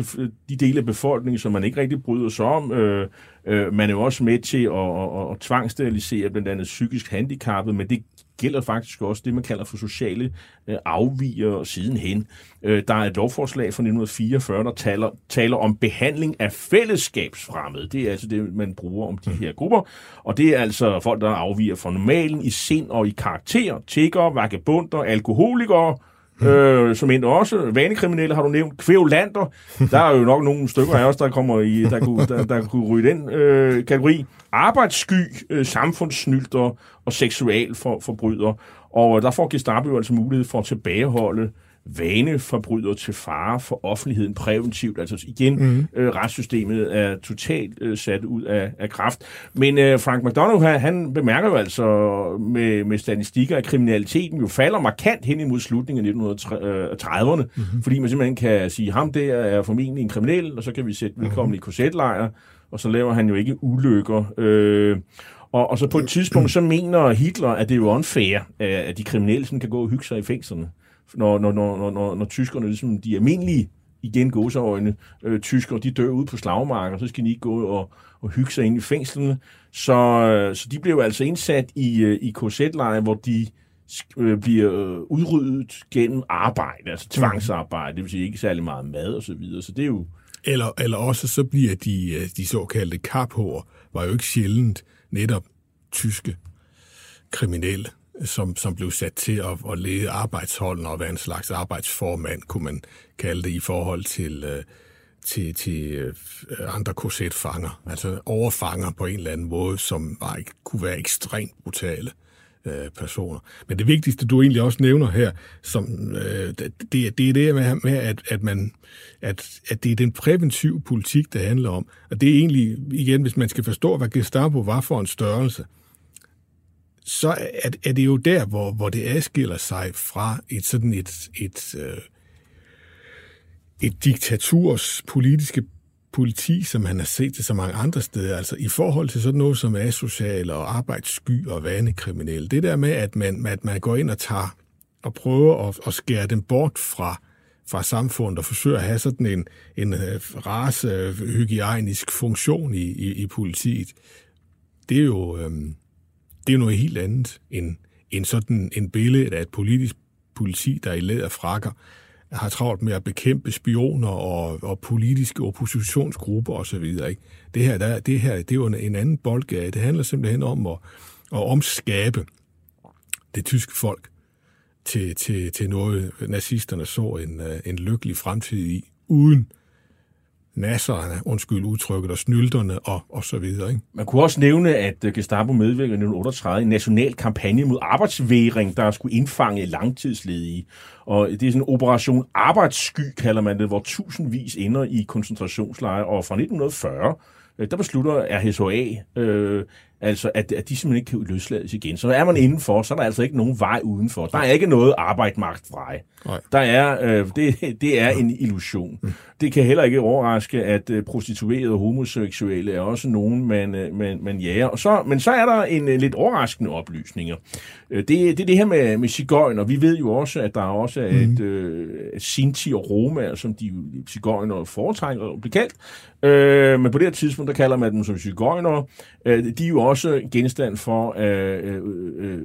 de dele af befolkningen, som man ikke rigtig bryder sig om. Øh, øh, man er jo også med til at, at, at tvangssterilisere blandt andet psykisk handicappet, men det gælder faktisk også det, man kalder for sociale øh, afviger sidenhen. Øh, der er et lovforslag fra 1944, der taler, taler om behandling af fællesskabsfremmed. Det er altså det, man bruger om de her grupper. Og det er altså folk, der afviger fra normalen i sind og i karakter. Tigger, vagabunder, alkoholikere, øh, som endte også. Vanekriminelle har du nævnt. Kvævlander. Der er jo nok nogle stykker af os, der kommer i, der kunne, der, der kunne ryge den øh, kategori. Arbejdssky, øh, samfundssnylter og seksualforbryder. Og øh, der får Gestapo altså mulighed for at tilbageholde øh, vaneforbrydere til fare for offentligheden præventivt. Altså igen, mm. øh, retssystemet er totalt øh, sat ud af, af kraft. Men øh, Frank McDonough, han, han bemærker jo altså med, med statistikker, at kriminaliteten jo falder markant hen imod slutningen af 1930'erne, mm-hmm. fordi man simpelthen kan sige, ham der er formentlig en kriminel, og så kan vi sætte velkommen i korsetlejre, og så laver han jo ikke ulykker. Øh, og, og så på et tidspunkt, så mener Hitler, at det er jo unfair, at de kriminelle sådan kan gå og hygge sig i fængslerne når, når, når, når, når, når tyskerne, ligesom de almindelige, igen gåseøjne, øh, tyskere, de dør ude på slagmarker, så skal de ikke gå og, og hygge sig ind i fængslerne. Så, øh, så de blev altså indsat i, øh, i KZ-lejre, hvor de øh, bliver øh, udryddet gennem arbejde, altså tvangsarbejde, det vil sige ikke særlig meget mad og så videre. Så det er jo Eller, eller også så bliver de, øh, de såkaldte kaphår, var jo ikke sjældent netop tyske kriminelle, som, som blev sat til at, at lede arbejdsholdene og være en slags arbejdsformand, kunne man kalde det, i forhold til, øh, til, til øh, andre korsetfanger, altså overfanger på en eller anden måde, som var, ikke- kunne være ekstremt brutale øh, personer. Men det vigtigste, du egentlig også nævner her, som, øh, det, det er det med, med at, at, man, at, at det er den præventive politik, det handler om. Og det er egentlig, igen, hvis man skal forstå, hvad Gestapo var for en størrelse, så er, er det jo der, hvor, hvor det adskiller sig fra et sådan et, et, øh, et diktaturs politiske politi, som man har set til så mange andre steder, altså i forhold til sådan noget som asocial og arbejdssky og vanekriminelle. Det der med, at man, at man går ind og tager og prøver at, at skære dem bort fra, fra samfundet og forsøger at have sådan en, en øh, race øh, racehygiejnisk funktion i, i, i politiet, det er jo øhm, det er jo noget helt andet end, end sådan en billede af et politisk politi, der i læderfrakker har travlt med at bekæmpe spioner og, og politiske oppositionsgrupper osv. Ikke? Det her, der, det her det er jo en, en anden boldgade. Det handler simpelthen om at, at omskabe det tyske folk til, til, til noget, nazisterne så en, øh, en lykkelig fremtid i, uden nasserne, undskyld udtrykket, og snylterne og, og så videre. Ikke? Man kunne også nævne, at øh, Gestapo medvirkede i 1938 en national kampagne mod arbejdsværing, der skulle indfange langtidsledige. Og det er sådan en operation arbejdssky, kalder man det, hvor tusindvis ender i koncentrationslejre. Og fra 1940, øh, der beslutter RHSOA, øh, altså at, at de simpelthen ikke kan løslades igen. Så er man indenfor, så er der altså ikke nogen vej udenfor. Der er ikke noget arbejdsmarkedsvej. Nej. Der er, øh, det, det er en illusion. Det kan heller ikke overraske, at øh, prostituerede og homoseksuelle er også nogen, man, øh, man, man jager. Og så, men så er der en øh, lidt overraskende oplysninger. Øh, det, det er det her med, med cigøjner. Vi ved jo også, at der også er et øh, Sinti og Roma, som de cigøjner foretrækker at blive kaldt. Øh, men på det her tidspunkt, der kalder man dem som cigøjner. Øh, de er jo også genstand for øh, øh, øh,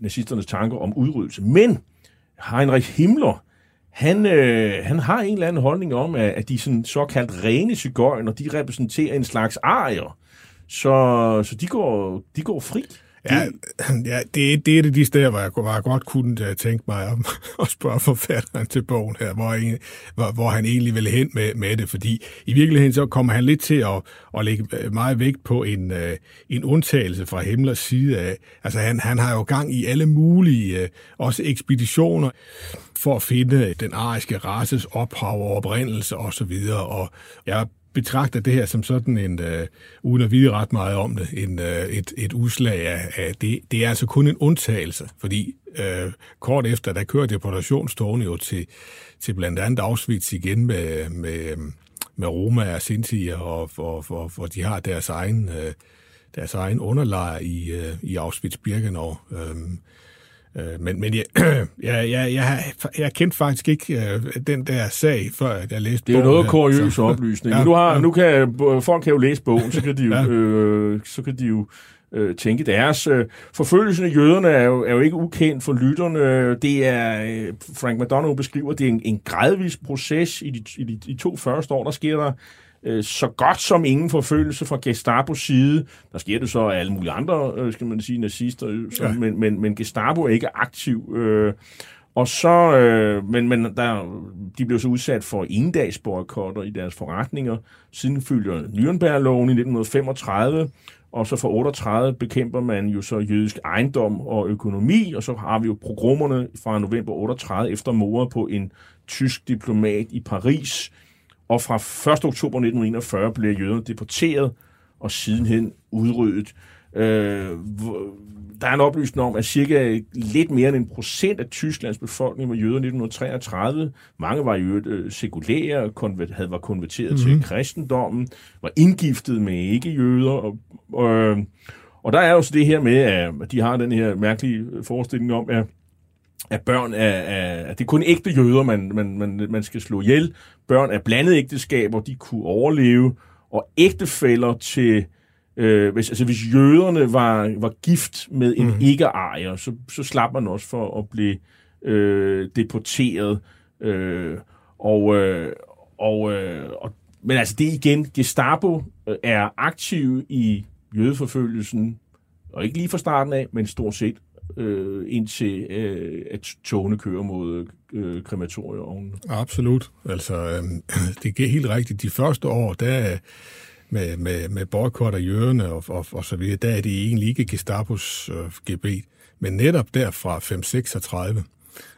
nazisternes tanker om udryddelse. Men Heinrich Himmler, han, øh, han har en eller anden holdning om, at, at de sådan såkaldt rene cigøjner, de repræsenterer en slags arier. Så, så de, går, de går fri. Ja, ja det, det er det de steder, hvor jeg, hvor jeg godt kunne øh, tænke mig om at spørge forfatteren til bogen her, hvor, en, hvor, hvor han egentlig ville hen med, med det, fordi i virkeligheden så kommer han lidt til at, at lægge øh, meget vægt på en, øh, en undtagelse fra Himmlers side af. Altså han, han har jo gang i alle mulige, også ekspeditioner, for at finde den ariske races ophav og oprindelse osv., og jeg betragter det her som sådan en, øh, uden at vide ret meget om det, en, øh, et, et udslag af, af det. Det er altså kun en undtagelse, fordi øh, kort efter, der kører deportationstogene jo til, til blandt andet Auschwitz igen med, med, med Roma og Sinti, og, og, og, og de har deres egen, øh, deres egen underlejr i, øh, i Auschwitz-Birkenau. Øh, Øh, Men, men jeg, jeg, jeg, jeg, jeg kendte faktisk ikke øh, den der sag, før jeg læste Det er jo bogen noget kuriøs oplysning. Ja, Ja, nu, har, ja. nu kan folk kan jo læse bogen, så kan de jo, Ja. øh, så kan de jo øh, tænke deres. Øh, forfølgelsen af jøderne er jo, er jo ikke ukendt for lytterne. Det er, øh, Frank McDonough beskriver, det er en, en gradvis proces. I de, i de i to første år, der sker der øh, så godt som ingen forfølgelse fra Gestapos side. Der sker det så af alle mulige andre, øh, skal man sige, nazister, øh, som, Ja. men, men, men Gestapo er ikke aktiv. Øh, og så, øh, men, men der, de blev så udsat for endagsboykotter i deres forretninger. Siden følger Nürnberg-loven i 1935, og så fra 38 bekæmper man jo så jødisk ejendom og økonomi, og så har vi jo programmerne fra november 38 efter mordet på en tysk diplomat i Paris. Og fra 1. oktober 1941 blev jøderne deporteret og sidenhen udryddet. Øh, der er en oplysning om, at cirka lidt mere end en procent af Tysklands befolkning var jøder i 1933. Mange var jo øh, sekulære, konver- havde var konverteret mm-hmm. til kristendommen, var indgiftet med ikke-jøder. Og, og, øh, og der er jo så det her med, at de har den her mærkelige forestilling om, at at børn er, er det er kun ægte jøder, man, man, man, man skal slå ihjel. Børn af blandede ægteskaber, de kunne overleve, og ægtefælder til Øh, hvis, altså hvis jøderne var, var gift med en mm. ikke-arier, så, så slap man også for at blive øh, deporteret. Øh, og, øh, og, øh, og, men altså det igen, Gestapo øh, er aktiv i jødeforfølgelsen, og ikke lige fra starten af, men stort set øh, indtil øh, at togene kører mod øh, krematorieovnen. Absolut. Altså, øh, det er helt rigtigt. De første år, der med, med, med boykot af jøderne og, og, og så videre, der er det egentlig ikke Gestapos øh, GB. Men netop der fra 536,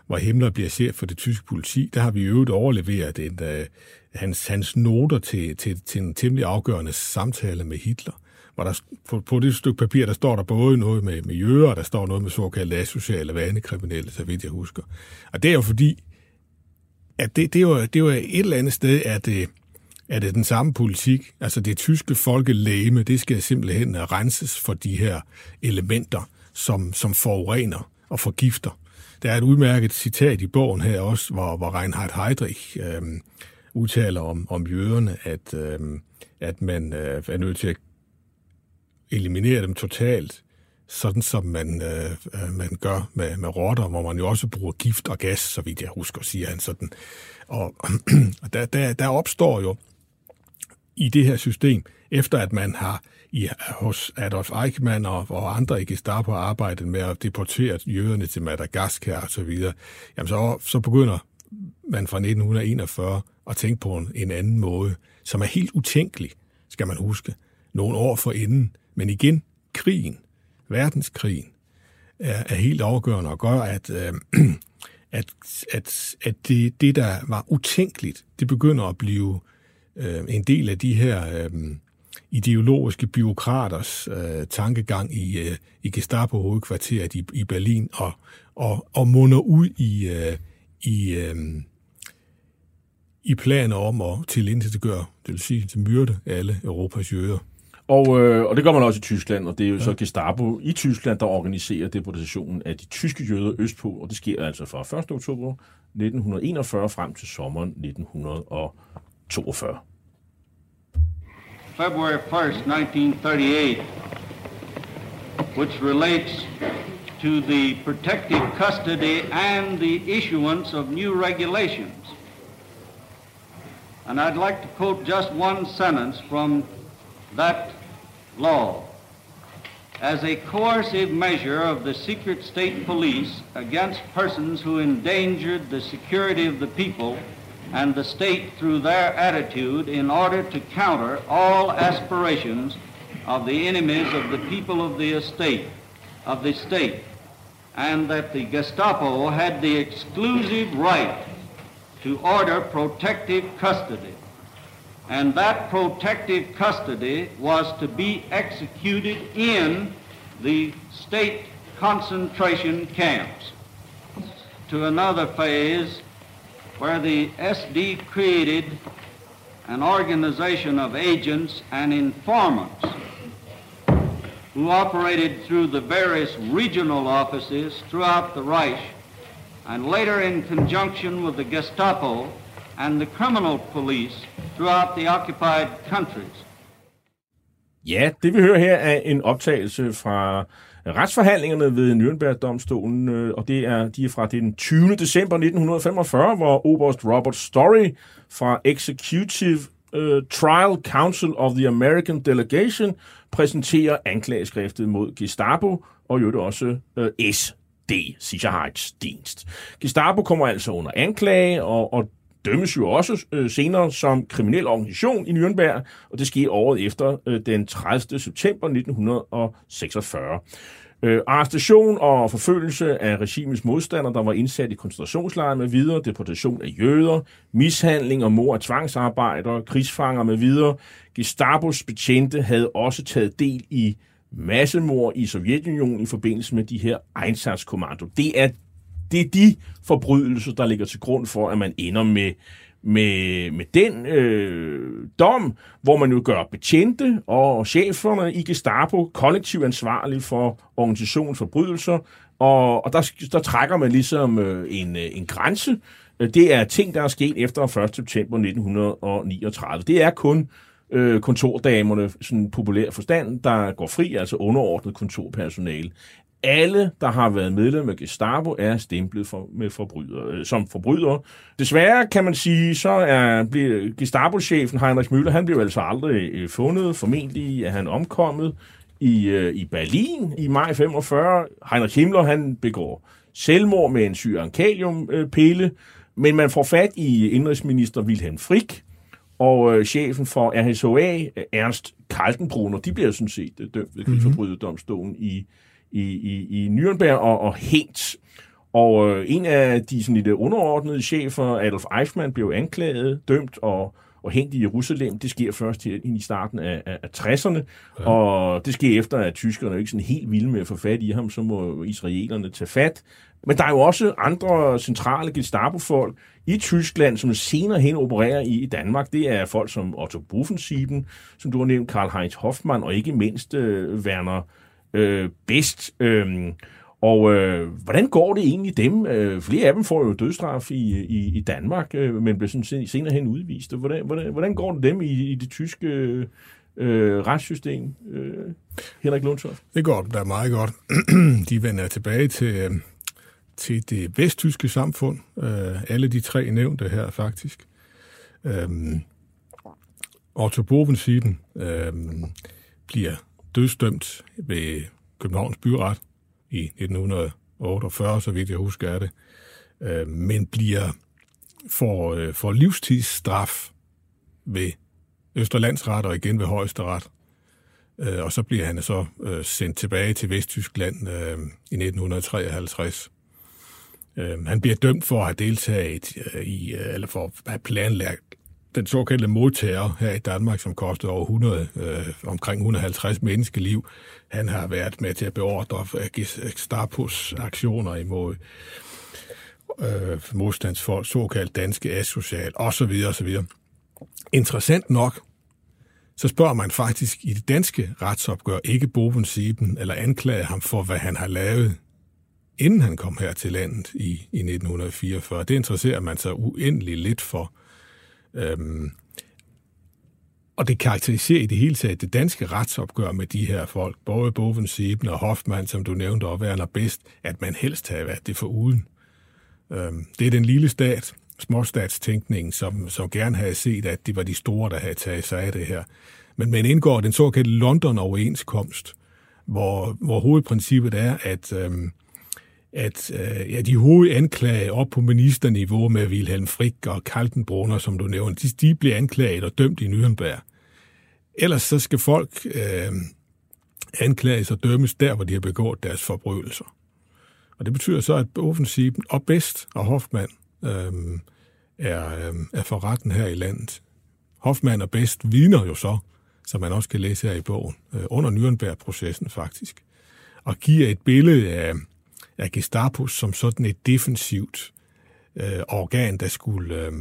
hvor Himmler bliver chef for det tyske politi, der har vi øvet overleveret en, øh, hans, hans noter til, til, til en temmelig afgørende samtale med Hitler. Hvor der, på, på det stykke papir, der står der både noget med, miljøer, og der står noget med såkaldte asociale vanekriminelle, så vidt jeg husker. Og det er jo fordi, at det, det, var, det var et eller andet sted, at det, er det den samme politik. Altså det tyske folkelæme, det skal simpelthen renses for de her elementer, som, som forurener og forgifter. Der er et udmærket citat i bogen her også, hvor, hvor Reinhard Heydrich øh, udtaler om, om jøderne, at, øh, at man øh, er nødt til at eliminere dem totalt, sådan som man, øh, øh, man gør med, med rotter, hvor man jo også bruger gift og gas, så vidt jeg husker, siger han sådan. Og, og der, der, der opstår jo i det her system, efter at man har i, hos Adolf Eichmann og, og andre i Gestapo arbejdet med at deportere jøderne til Madagaskar og så videre, jamen så, så begynder man fra 1941 at tænke på en, en anden måde, som er helt utænkelig, skal man huske, nogle år for inden. Men igen, krigen, verdenskrigen, er, er helt afgørende og gør, at, øh, at, at, at det, det, der var utænkeligt, det begynder at blive øh, en del af de her øh, ideologiske byråkraters øh, tankegang i, øh, i Gestapo-hovedkvarteret i, i Berlin og, og, og munder ud i, øh, i, øh, i planer om at tilintetgøre, det vil sige til myrde alle Europas jøder. Og, øh, og det gør man også i Tyskland, og det er jo ja. så Gestapo i Tyskland, der organiserer deportationen af de tyske jøder østpå, og det sker altså fra 1. oktober 1941 frem til sommeren 1942. February 1st, 1938, which relates to the protective custody and the issuance of new regulations. And I'd like to quote just one sentence from that law. As a coercive measure of the secret state police against persons who endangered the security of the people and the state through their attitude in order to counter all aspirations of the enemies of the people of the estate, of the state, and that the Gestapo had the exclusive right to order protective custody. And that protective custody was to be executed in the state concentration camps. To another phase where the SD created an organization of agents and informants who operated through the various regional offices throughout the Reich and later in conjunction with the Gestapo and the criminal police throughout the occupied countries. Ja, det vi hører her er en optagelse fra retsforhandlingerne ved Nürnberg-domstolen, øh, og det er, de er fra den 20. december 1945, hvor Oberst Robert Story fra Executive uh, Trial Council of the American Delegation præsenterer anklageskriftet mod Gestapo, og jo det også øh, uh, SD, Sicherheitsdienst. Gestapo kommer altså under anklage, og, og dømmes jo også øh, senere som kriminel organisation i Nürnberg, og det sker året efter øh, den 30. september 1946. Øh, arrestation og forfølgelse af regimets modstandere, der var indsat i koncentrationslejre med videre, deportation af jøder, mishandling og mor af tvangsarbejdere, krigsfanger med videre. Gestapos betjente havde også taget del i massemord i Sovjetunionen i forbindelse med de her Einsatzkommando. Det er det er de forbrydelser, der ligger til grund for, at man ender med, med, med den øh, dom, hvor man jo gør betjente og cheferne i Gestapo kollektivt ansvarlige for organisationens forbrydelser, og, og der, der trækker man ligesom øh, en, øh, en grænse. Det er ting, der er sket efter 1. september 1939. Det er kun øh, kontordamerne, sådan populær forstand, der går fri, altså underordnet kontorpersonale. Alle, der har været medlem af Gestapo, er stemplet for, med forbryder, øh, som forbrydere. Desværre kan man sige, så er Gestapo-chefen Heinrich Müller, han blev altså aldrig øh, fundet. Formentlig er han omkommet i, øh, i Berlin i maj 45. Heinrich Himmler, han begår selvmord med en syrankaliumpille, men man får fat i indrigsminister Wilhelm Frick, og øh, chefen for RSOA, Ernst Kaltenbrunner, de bliver sådan set dømt ved krigsforbryderdomstolen i, i, i, i Nürnberg og, og hængt. Og øh, en af de sådan, lidt underordnede chefer, Adolf Eichmann, blev anklaget, dømt og, og hængt i Jerusalem. Det sker først her i starten af, af, af 60'erne, ja. og det sker efter, at tyskerne er ikke sådan helt vilde med at få fat i ham, så må israelerne tage fat. Men der er jo også andre centrale Gestapo-folk i Tyskland, som senere hen opererer i Danmark. Det er folk som Otto Buffensieben, som du har nævnt, Karl-Heinz Hoffmann, og ikke mindst øh, Werner øh, bedst. Øh, og øh, hvordan går det egentlig dem? Øh, flere af dem får jo dødstraf i, i, i Danmark, øh, men bliver sådan senere hen udvist. Hvordan, hvordan, hvordan går det dem i, i det tyske øh, retssystem, øh, Henrik Lundtoft? Det går da meget godt. De vender tilbage til, øh, til det vesttyske samfund. Øh, alle de tre nævnte her faktisk. Øh, Otto Bovensiden øh, bliver dødsdømt ved Københavns Byret i 1948, så vidt jeg husker er det, øh, men bliver for, øh, for livstidsstraf ved Østerlandsret og igen ved Højesteret. Øh, og så bliver han så øh, sendt tilbage til Vesttyskland øh, i 1953. Øh, han bliver dømt for at have deltaget øh, i, øh, eller for at have planlagt den såkaldte modtager her i Danmark, som kostede over 100, øh, omkring 150 menneskeliv. Han har været med til at beordre øh, Gestapos aktioner imod øh, modstandsfolk, såkaldt danske asocial, osv. osv. Interessant nok, så spørger man faktisk i det danske retsopgør ikke Boben Sieben eller anklager ham for, hvad han har lavet, inden han kom her til landet i, i 1944. Det interesserer man sig uendelig lidt for. Øhm, og det karakteriserer i det hele taget det danske retsopgør med de her folk, både Boven Sieben og Hoffmann, som du nævnte, og Werner Best, at man helst havde været det for uden. Øhm, det er den lille stat, småstatstænkningen, som, som gerne havde set, at det var de store, der havde taget sig af det her. Men man indgår den såkaldte London-overenskomst, hvor, hvor hovedprincippet er, at øhm, at øh, ja, de hovedanklagede op på ministerniveau med Wilhelm Frick og Kaltenbrunner, som du nævnte, de, de bliver anklaget og dømt i Nürnberg. Ellers så skal folk øh, anklages og dømmes der, hvor de har begået deres forbrydelser. Og det betyder så, at offensiven og Best og Hoffmann øh, er, øh, er for retten her i landet. Hoffmann og Best vidner jo så, som man også kan læse her i bogen, øh, under Nürnberg-processen faktisk, og giver et billede af, af Gestapo som sådan et defensivt øh, organ, der skulle, øh,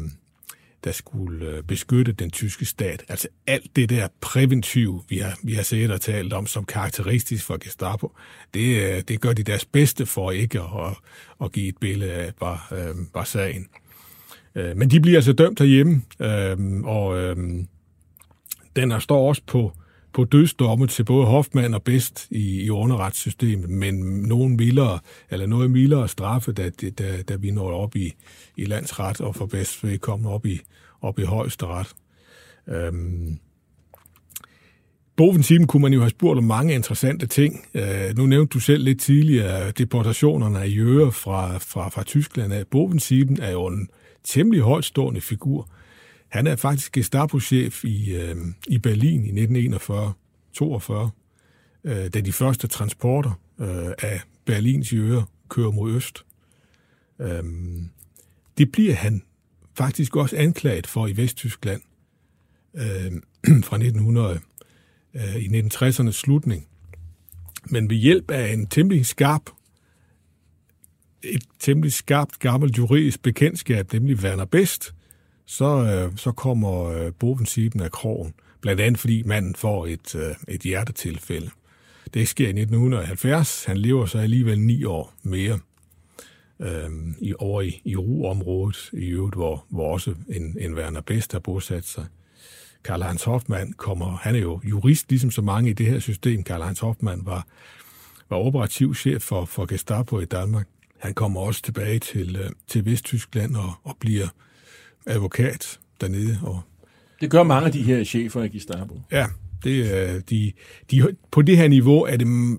der skulle øh, beskytte den tyske stat. Altså alt det der præventiv, vi har, vi har set og talt om som karakteristisk for Gestapo, det, øh, det gør de deres bedste for ikke at, at give et billede af var, øh, var sagen. Øh, men de bliver altså dømt herhjemme, øh, og øh, den der står også på på dødsdomme til både Hoffmann og Best i, i underretssystemet, men nogen mildere, eller noget mildere straffe, da, da, da vi når op i, i landsret, og for Best kommer op i, op i højesteret. Øhm, Bovensimen kunne man jo have spurgt om mange interessante ting. Øh, nu nævnte du selv lidt tidligere deportationerne af jøder fra, fra, fra Tyskland. Bovensimen er jo en temmelig højtstående figur. Han er faktisk Gestapo-chef i, øh, i Berlin i 1941-42, øh, da de første transporter øh, af Berlins jøder kører mod øst. Øh, det bliver han faktisk også anklaget for i Vesttyskland øh, fra 1900 øh, i 1960'ernes slutning. Men ved hjælp af en temmelig skarp et temmelig skarpt gammelt juridisk bekendtskab, nemlig Werner Best, så, øh, så kommer øh, Bovensiben af krogen, blandt andet fordi manden får et, øh, et hjertetilfælde. Det sker i 1970. Han lever så alligevel ni år mere øh, i, over i, i Ruområdet, i øvrigt, hvor, hvor også en, en Werner Best har bosat sig. Karl Heinz Hoffmann kommer, han er jo jurist, ligesom så mange i det her system. Karl Heinz Hoffmann var, var operativ chef for, for Gestapo i Danmark. Han kommer også tilbage til, øh, til Vesttyskland og, og bliver advokat dernede. Og, Det gør mange af de her chefer i Gestapo. ja, det, er de, de, på det her niveau er det,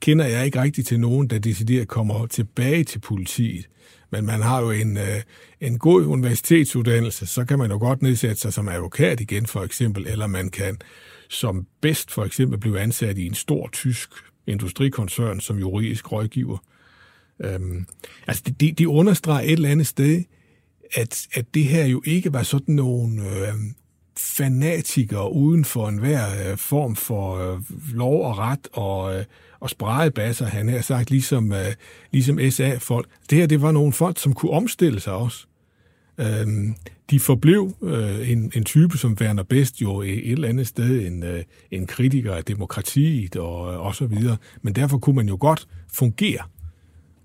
kender jeg ikke rigtig til nogen, der decideret kommer tilbage til politiet. Men man har jo en, øh, en god universitetsuddannelse, så kan man jo godt nedsætte sig som advokat igen, for eksempel, eller man kan som bedst for eksempel blive ansat i en stor tysk industrikoncern som juridisk rådgiver. Øhm, altså, det, det understreger et eller andet sted, at, at det her jo ikke var sådan nogle øh, fanatikere uden for enhver øh, form for øh, lov og ret og, øh, og spredebasser, han har sagt, ligesom, øh, ligesom SA-folk. Det her, det var nogle folk, som kunne omstille sig også. Øhm, de forblev øh, en, en type som Werner Best jo et eller andet sted en, øh, en kritiker af demokratiet og, øh, og så videre. Men derfor kunne man jo godt fungere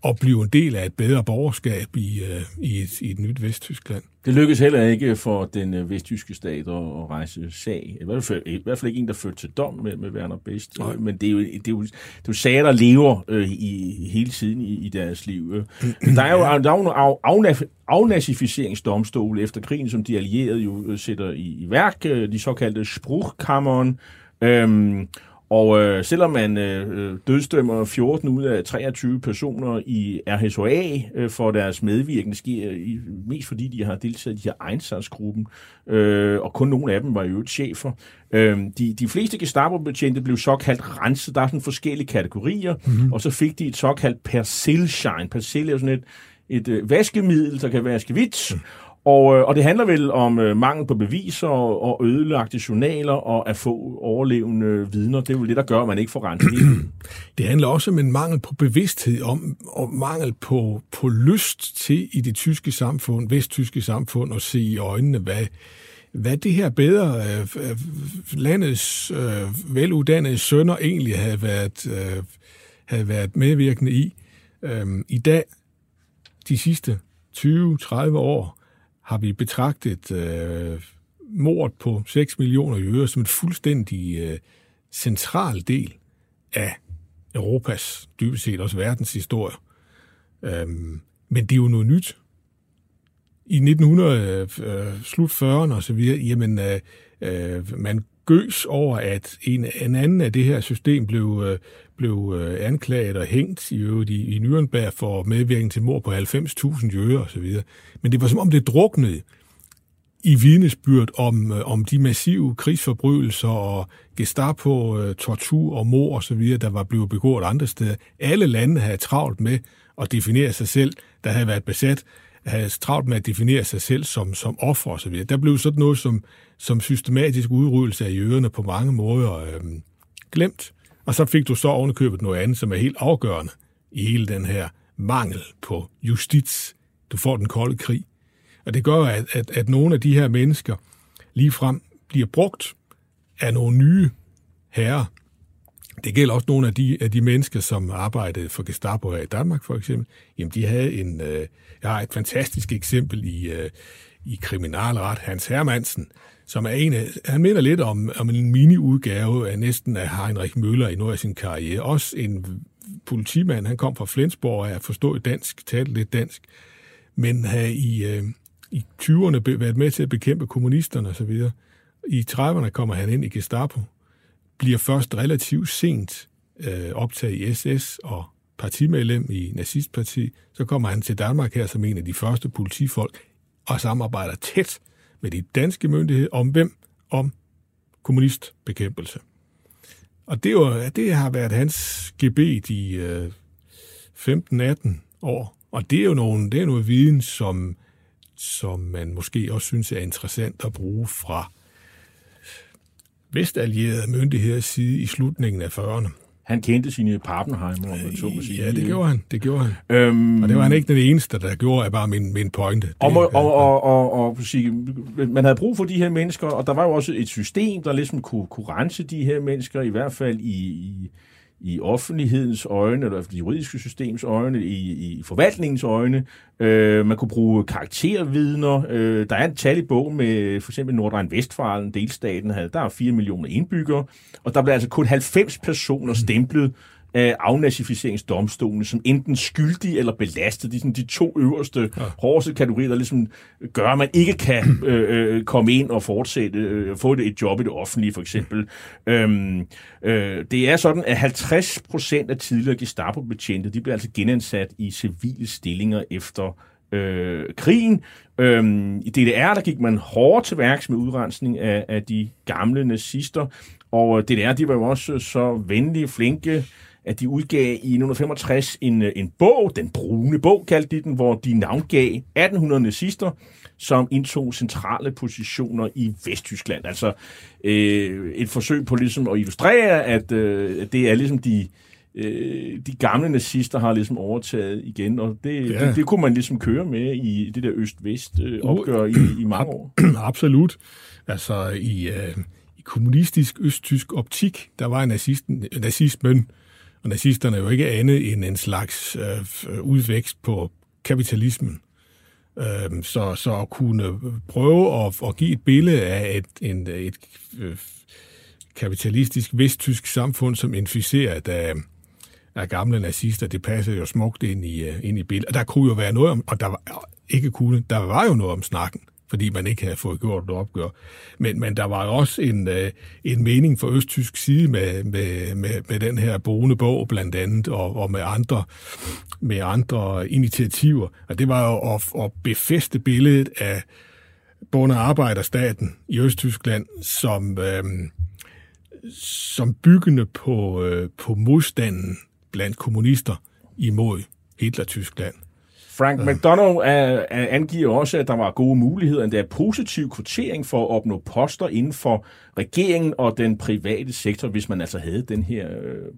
og blive en del af et bedre borgerskab i, øh, i, et, i et nyt Vesttyskland. Det lykkedes heller ikke for den øh, vesttyske stat at, at rejse sag. I hvert, fald, I hvert fald ikke en, der førte til dom med, med Werner Best. Nej. Men det er, jo, det, er jo, det er jo sager, der lever øh, i, hele tiden i, i deres liv. øh. Der er jo, der er jo nogle af, afnazificeringsdomstole efter krigen, som de allierede jo sætter i, i værk. De såkaldte Spruchkammeren. Øhm, og øh, selvom man øh, dødstømmer 14 ud af 23 personer i RHSA øh, for deres medvirkning, sker i, mest fordi de har deltaget i de her Einsatzgruppen, øh, og kun nogle af dem var jo chefer. Øh, de, de fleste Gestapo-betjente blev såkaldt renset. Der er sådan forskellige kategorier, mm-hmm. og så fik de et såkaldt persilshine. Persil er sådan et, et øh, vaskemiddel, der kan vaske hvidt, og, øh, og det handler vel om øh, mangel på beviser og, og ødelagte journaler og at få overlevende vidner. Det er jo det, der gør, at man ikke får renset. Det handler også om en mangel på bevidsthed om, og mangel på, på lyst til i det tyske samfund, vesttyske samfund, at se i øjnene, hvad, hvad det her bedre øh, landets øh, veluddannede sønner egentlig havde været, øh, havde været medvirkende i. Øh, I dag, de sidste 20-30 år, har vi betragtet øh, mord på 6 millioner jøder som en fuldstændig øh, central del af Europas, dybest set også verdens historie. Øhm, men det er jo noget nyt. I 1900, øh, slut 40'erne og så videre, jamen, øh, øh, man gøs over, at en, en anden af det her system blev, øh, blev øh, anklaget og hængt i, øvrigt i, i Nürnberg for medvirkning til mord på 90.000 jøder og så videre. Men det var som om det druknede i vidnesbyrd om, øh, om de massive krigsforbrydelser og Gestapo, øh, tortur og mord og så videre, der var blevet begået andre steder. Alle lande havde travlt med at definere sig selv, der havde været besat, havde travlt med at definere sig selv som, som offer og så videre. Der blev sådan noget som, som systematisk udryddelse af jøderne på mange måder øh, glemt. Og så fik du så ovenikøbet noget andet, som er helt afgørende i hele den her mangel på justits. Du får den kolde krig. Og det gør, at, at, at nogle af de her mennesker ligefrem bliver brugt af nogle nye herrer. Det gælder også nogle af de, af de mennesker, som arbejdede for Gestapo her i Danmark, for eksempel. Jamen, de havde en... Øh, jeg har et fantastisk eksempel i, øh, i kriminalret. Hans Hermansen, som er en af... Han minder lidt om, om en mini-udgave af næsten af Heinrich Møller i noget af sin karriere. Også en politimand. Han kom fra Flensborg og er forstået dansk, talte lidt dansk. Men har i... Øh, i 20'erne været med til at bekæmpe kommunisterne osv. I 30'erne kommer han ind i Gestapo, bliver først relativt sent øh, optaget i SS og partimedlem i nazistparti. Så kommer han til Danmark her som en af de første politifolk og samarbejder tæt med de danske myndigheder om hvem? Om kommunistbekæmpelse. Og det, var, det har været hans gebet i øh, 15-18 år. Og det er jo nogle, det er noget viden, som som man måske også synes er interessant at bruge fra vestallierede myndigheders side i slutningen af 40'erne. Han kendte sine Pappenheimer, om man så må sige. Ja, det gjorde han. Det gjorde han. Øhm, Og det var han ikke den eneste, der gjorde, er bare min, min pointe. Det, og, og, og, og, og, og sige, man havde brug for de her mennesker, og der var jo også et system, der ligesom kunne, kunne rense de her mennesker, i hvert fald i, i, i offentlighedens øjne, eller det juridiske systems øjne, i, i forvaltningens øjne. Øh, man kunne bruge karaktervidner. Øh, der er en tal i bogen med for eksempel Nordrhein-Westfalen, delstaten, havde, der er 4 millioner indbyggere, og der blev altså kun 90 personer stemplet af afnazificeringsdomstolen som enten skyldige eller belastet. De sådan de to øverste, ja. hårdeste kategorier, der ligesom gør, at man ikke kan øh, øh, komme ind og fortsætte, øh, få et job i det offentlige, for eksempel. Øhm, øh, det er sådan, at 50 procent af tidligere Gestapo-betjente, de bliver altså genansat i civile stillinger efter øh, krigen. Øhm, I DDR, der gik man hårdt til værks med udrensning af, af de gamle nazister, og DDR, de var jo også så venlige, flinke, at de udgav i 1965 en, en bog, den brune bog kaldte de den, hvor de navngav 1800 nazister, som indtog centrale positioner i Vesttyskland. Altså øh, et forsøg på ligesom at illustrere, at øh, det er ligesom de, øh, de gamle nazister har ligesom overtaget igen, og det, ja. det, det kunne man ligesom køre med i det der øst-vest øh, opgør i, i mange år. Absolut. Altså i, øh, i kommunistisk østtysk optik, der var nazisten, nazismen og nazisterne er jo ikke andet end en slags øh, udvækst på kapitalismen. Øh, så, så at kunne prøve at, at give et billede af et, en, et, øh, kapitalistisk vesttysk samfund, som inficeret af, af gamle nazister, det passer jo smukt ind i, øh, ind i billedet. Og der kunne jo være noget om, og der var ikke kunne, der var jo noget om snakken fordi man ikke havde fået gjort et opgør. Men, men der var jo også en, øh, en mening fra østtysk side med, med, med, med den her brune bog blandt andet, og, og med, andre, med andre initiativer. Og det var jo at, at befeste billedet af bonde- arbejderstaten i Østtyskland som, øh, som byggende på, øh, på modstanden blandt kommunister imod Hitler-Tyskland. Frank. McDonough er, er, angiver også, at der var gode muligheder, er positiv kvotering for at opnå poster inden for regeringen og den private sektor, hvis man altså havde den her øh,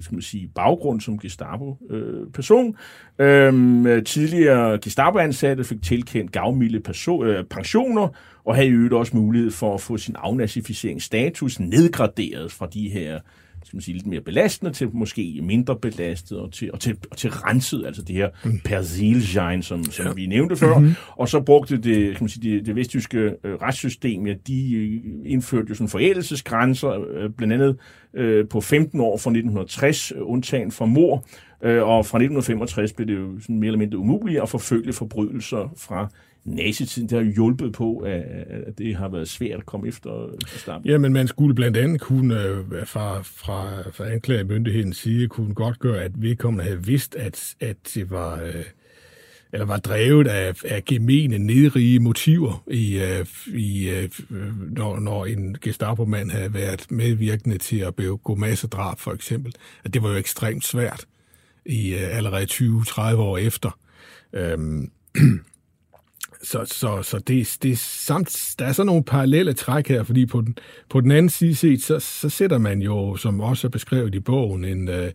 skal man sige, baggrund som Gestapo-person. Øh, øhm, tidligere Gestapo-ansatte fik tilkendt gavmilde øh, pensioner, og havde i øvrigt også mulighed for at få sin afnazificeringsstatus nedgraderet fra de her skal man sige, lidt mere belastende til måske mindre belastet og til, og til, og til renset, altså det her mm. persilgine, som, som ja. vi nævnte før. Mm-hmm. Og så brugte det, kan man sige, det, det vesttyske øh, retssystem, ja, de øh, indførte jo sådan forældelsesgrænser, øh, blandt andet øh, på 15 år fra 1960, øh, undtagen for mor, øh, og fra 1965 blev det jo sådan mere eller mindre umuligt at forfølge forbrydelser fra nazitiden, det har hjulpet på, at det har været svært at komme efter Gestapo. Ja, men man skulle blandt andet kunne øh, fra, fra, fra anklagemyndighedens side kunne godt gøre, at vedkommende havde vidst, at, at det var... Øh, eller var drevet af, af gemene, nedrige motiver, i, øh, i, øh, når, når en Gestapo-mand havde været medvirkende til at begå massedrab, for eksempel. At det var jo ekstremt svært i allerede 20-30 år efter. Øhm, så, så, så det, det samt, der er så nogle parallelle træk her, fordi på den, på den anden side set, så, så sætter man jo, som også er beskrevet i bogen, en, øh,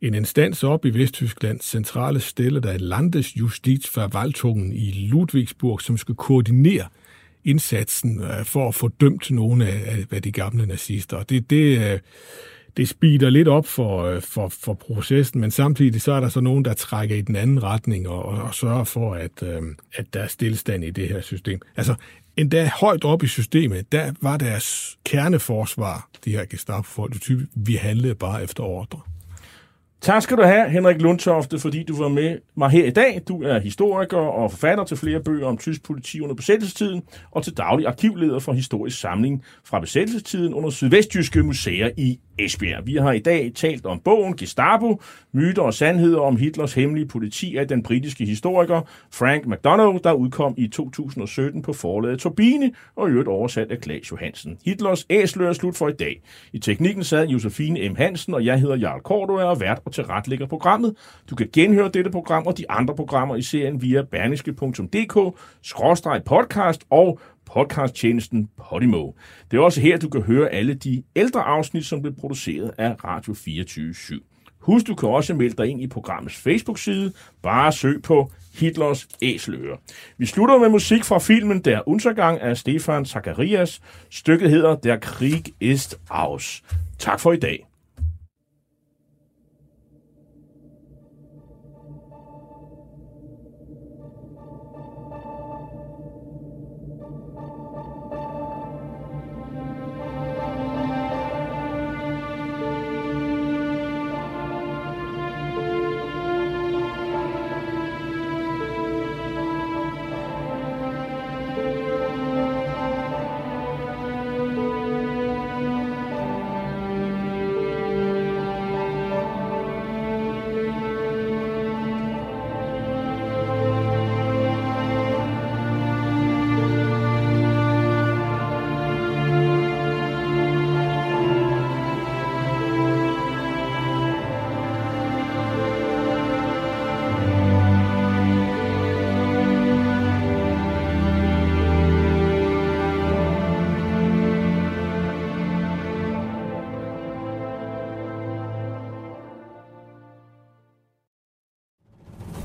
en instans op i Vesttysklands centrale stille, der er Landesjustizverwaltungen i Ludwigsburg, som skal koordinere indsatsen øh, for at få dømt nogle af, af de gamle nazister. Og det, det, øh, det speeder lidt op for, øh, for, for processen, men samtidig så er der så nogen, der trækker i den anden retning og, og, og sørger for, at, øh, at der er stillestand i det her system. Altså, endda højt op i systemet, der var deres kerneforsvar, de her Gestapo-folk, vi handlede bare efter ordre. Tak skal du have, Henrik Lundtofte, fordi du var med mig her i dag. Du er historiker og forfatter til flere bøger om tysk politi under besættelsestiden, og til daglig arkivleder for historisk samling fra besættelsestiden under Sydvestjyske Museer i Esbjerg. Vi har i dag talt om bogen Gestapo, myter og sandheder om Hitlers hemmelige politi af den britiske historiker Frank McDonough, der udkom i 2017 på forlaget Turbine og i øvrigt oversat af Claes Johansen. Hitlers æsler er slut for i dag. I teknikken sad Josefine M. Hansen, og jeg hedder Jarl Korto, og vært og tilretlægger programmet. Du kan genhøre dette program og de andre programmer i serien via berniske.dk-podcast og podcasttjenesten Podimo. Det er også her, du kan høre alle de ældre afsnit, som blev produceret af Radio 24 /7. Husk, du kan også melde dig ind i programmets Facebook-side. Bare søg på Hitlers Æseløre. Vi slutter med musik fra filmen Der Untergang af Stefan Zacharias. Stykket hedder Der Krieg ist aus. Tak for i dag.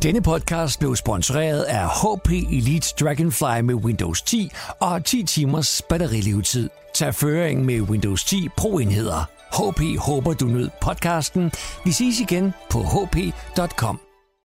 Denne podcast blev sponsoreret af HP Elite Dragonfly med Windows 10 og 10 timers batterilevetid. Tag føring med Windows 10 Pro-enheder. HP håber, du nød podcasten. Vi ses igen på hp.com.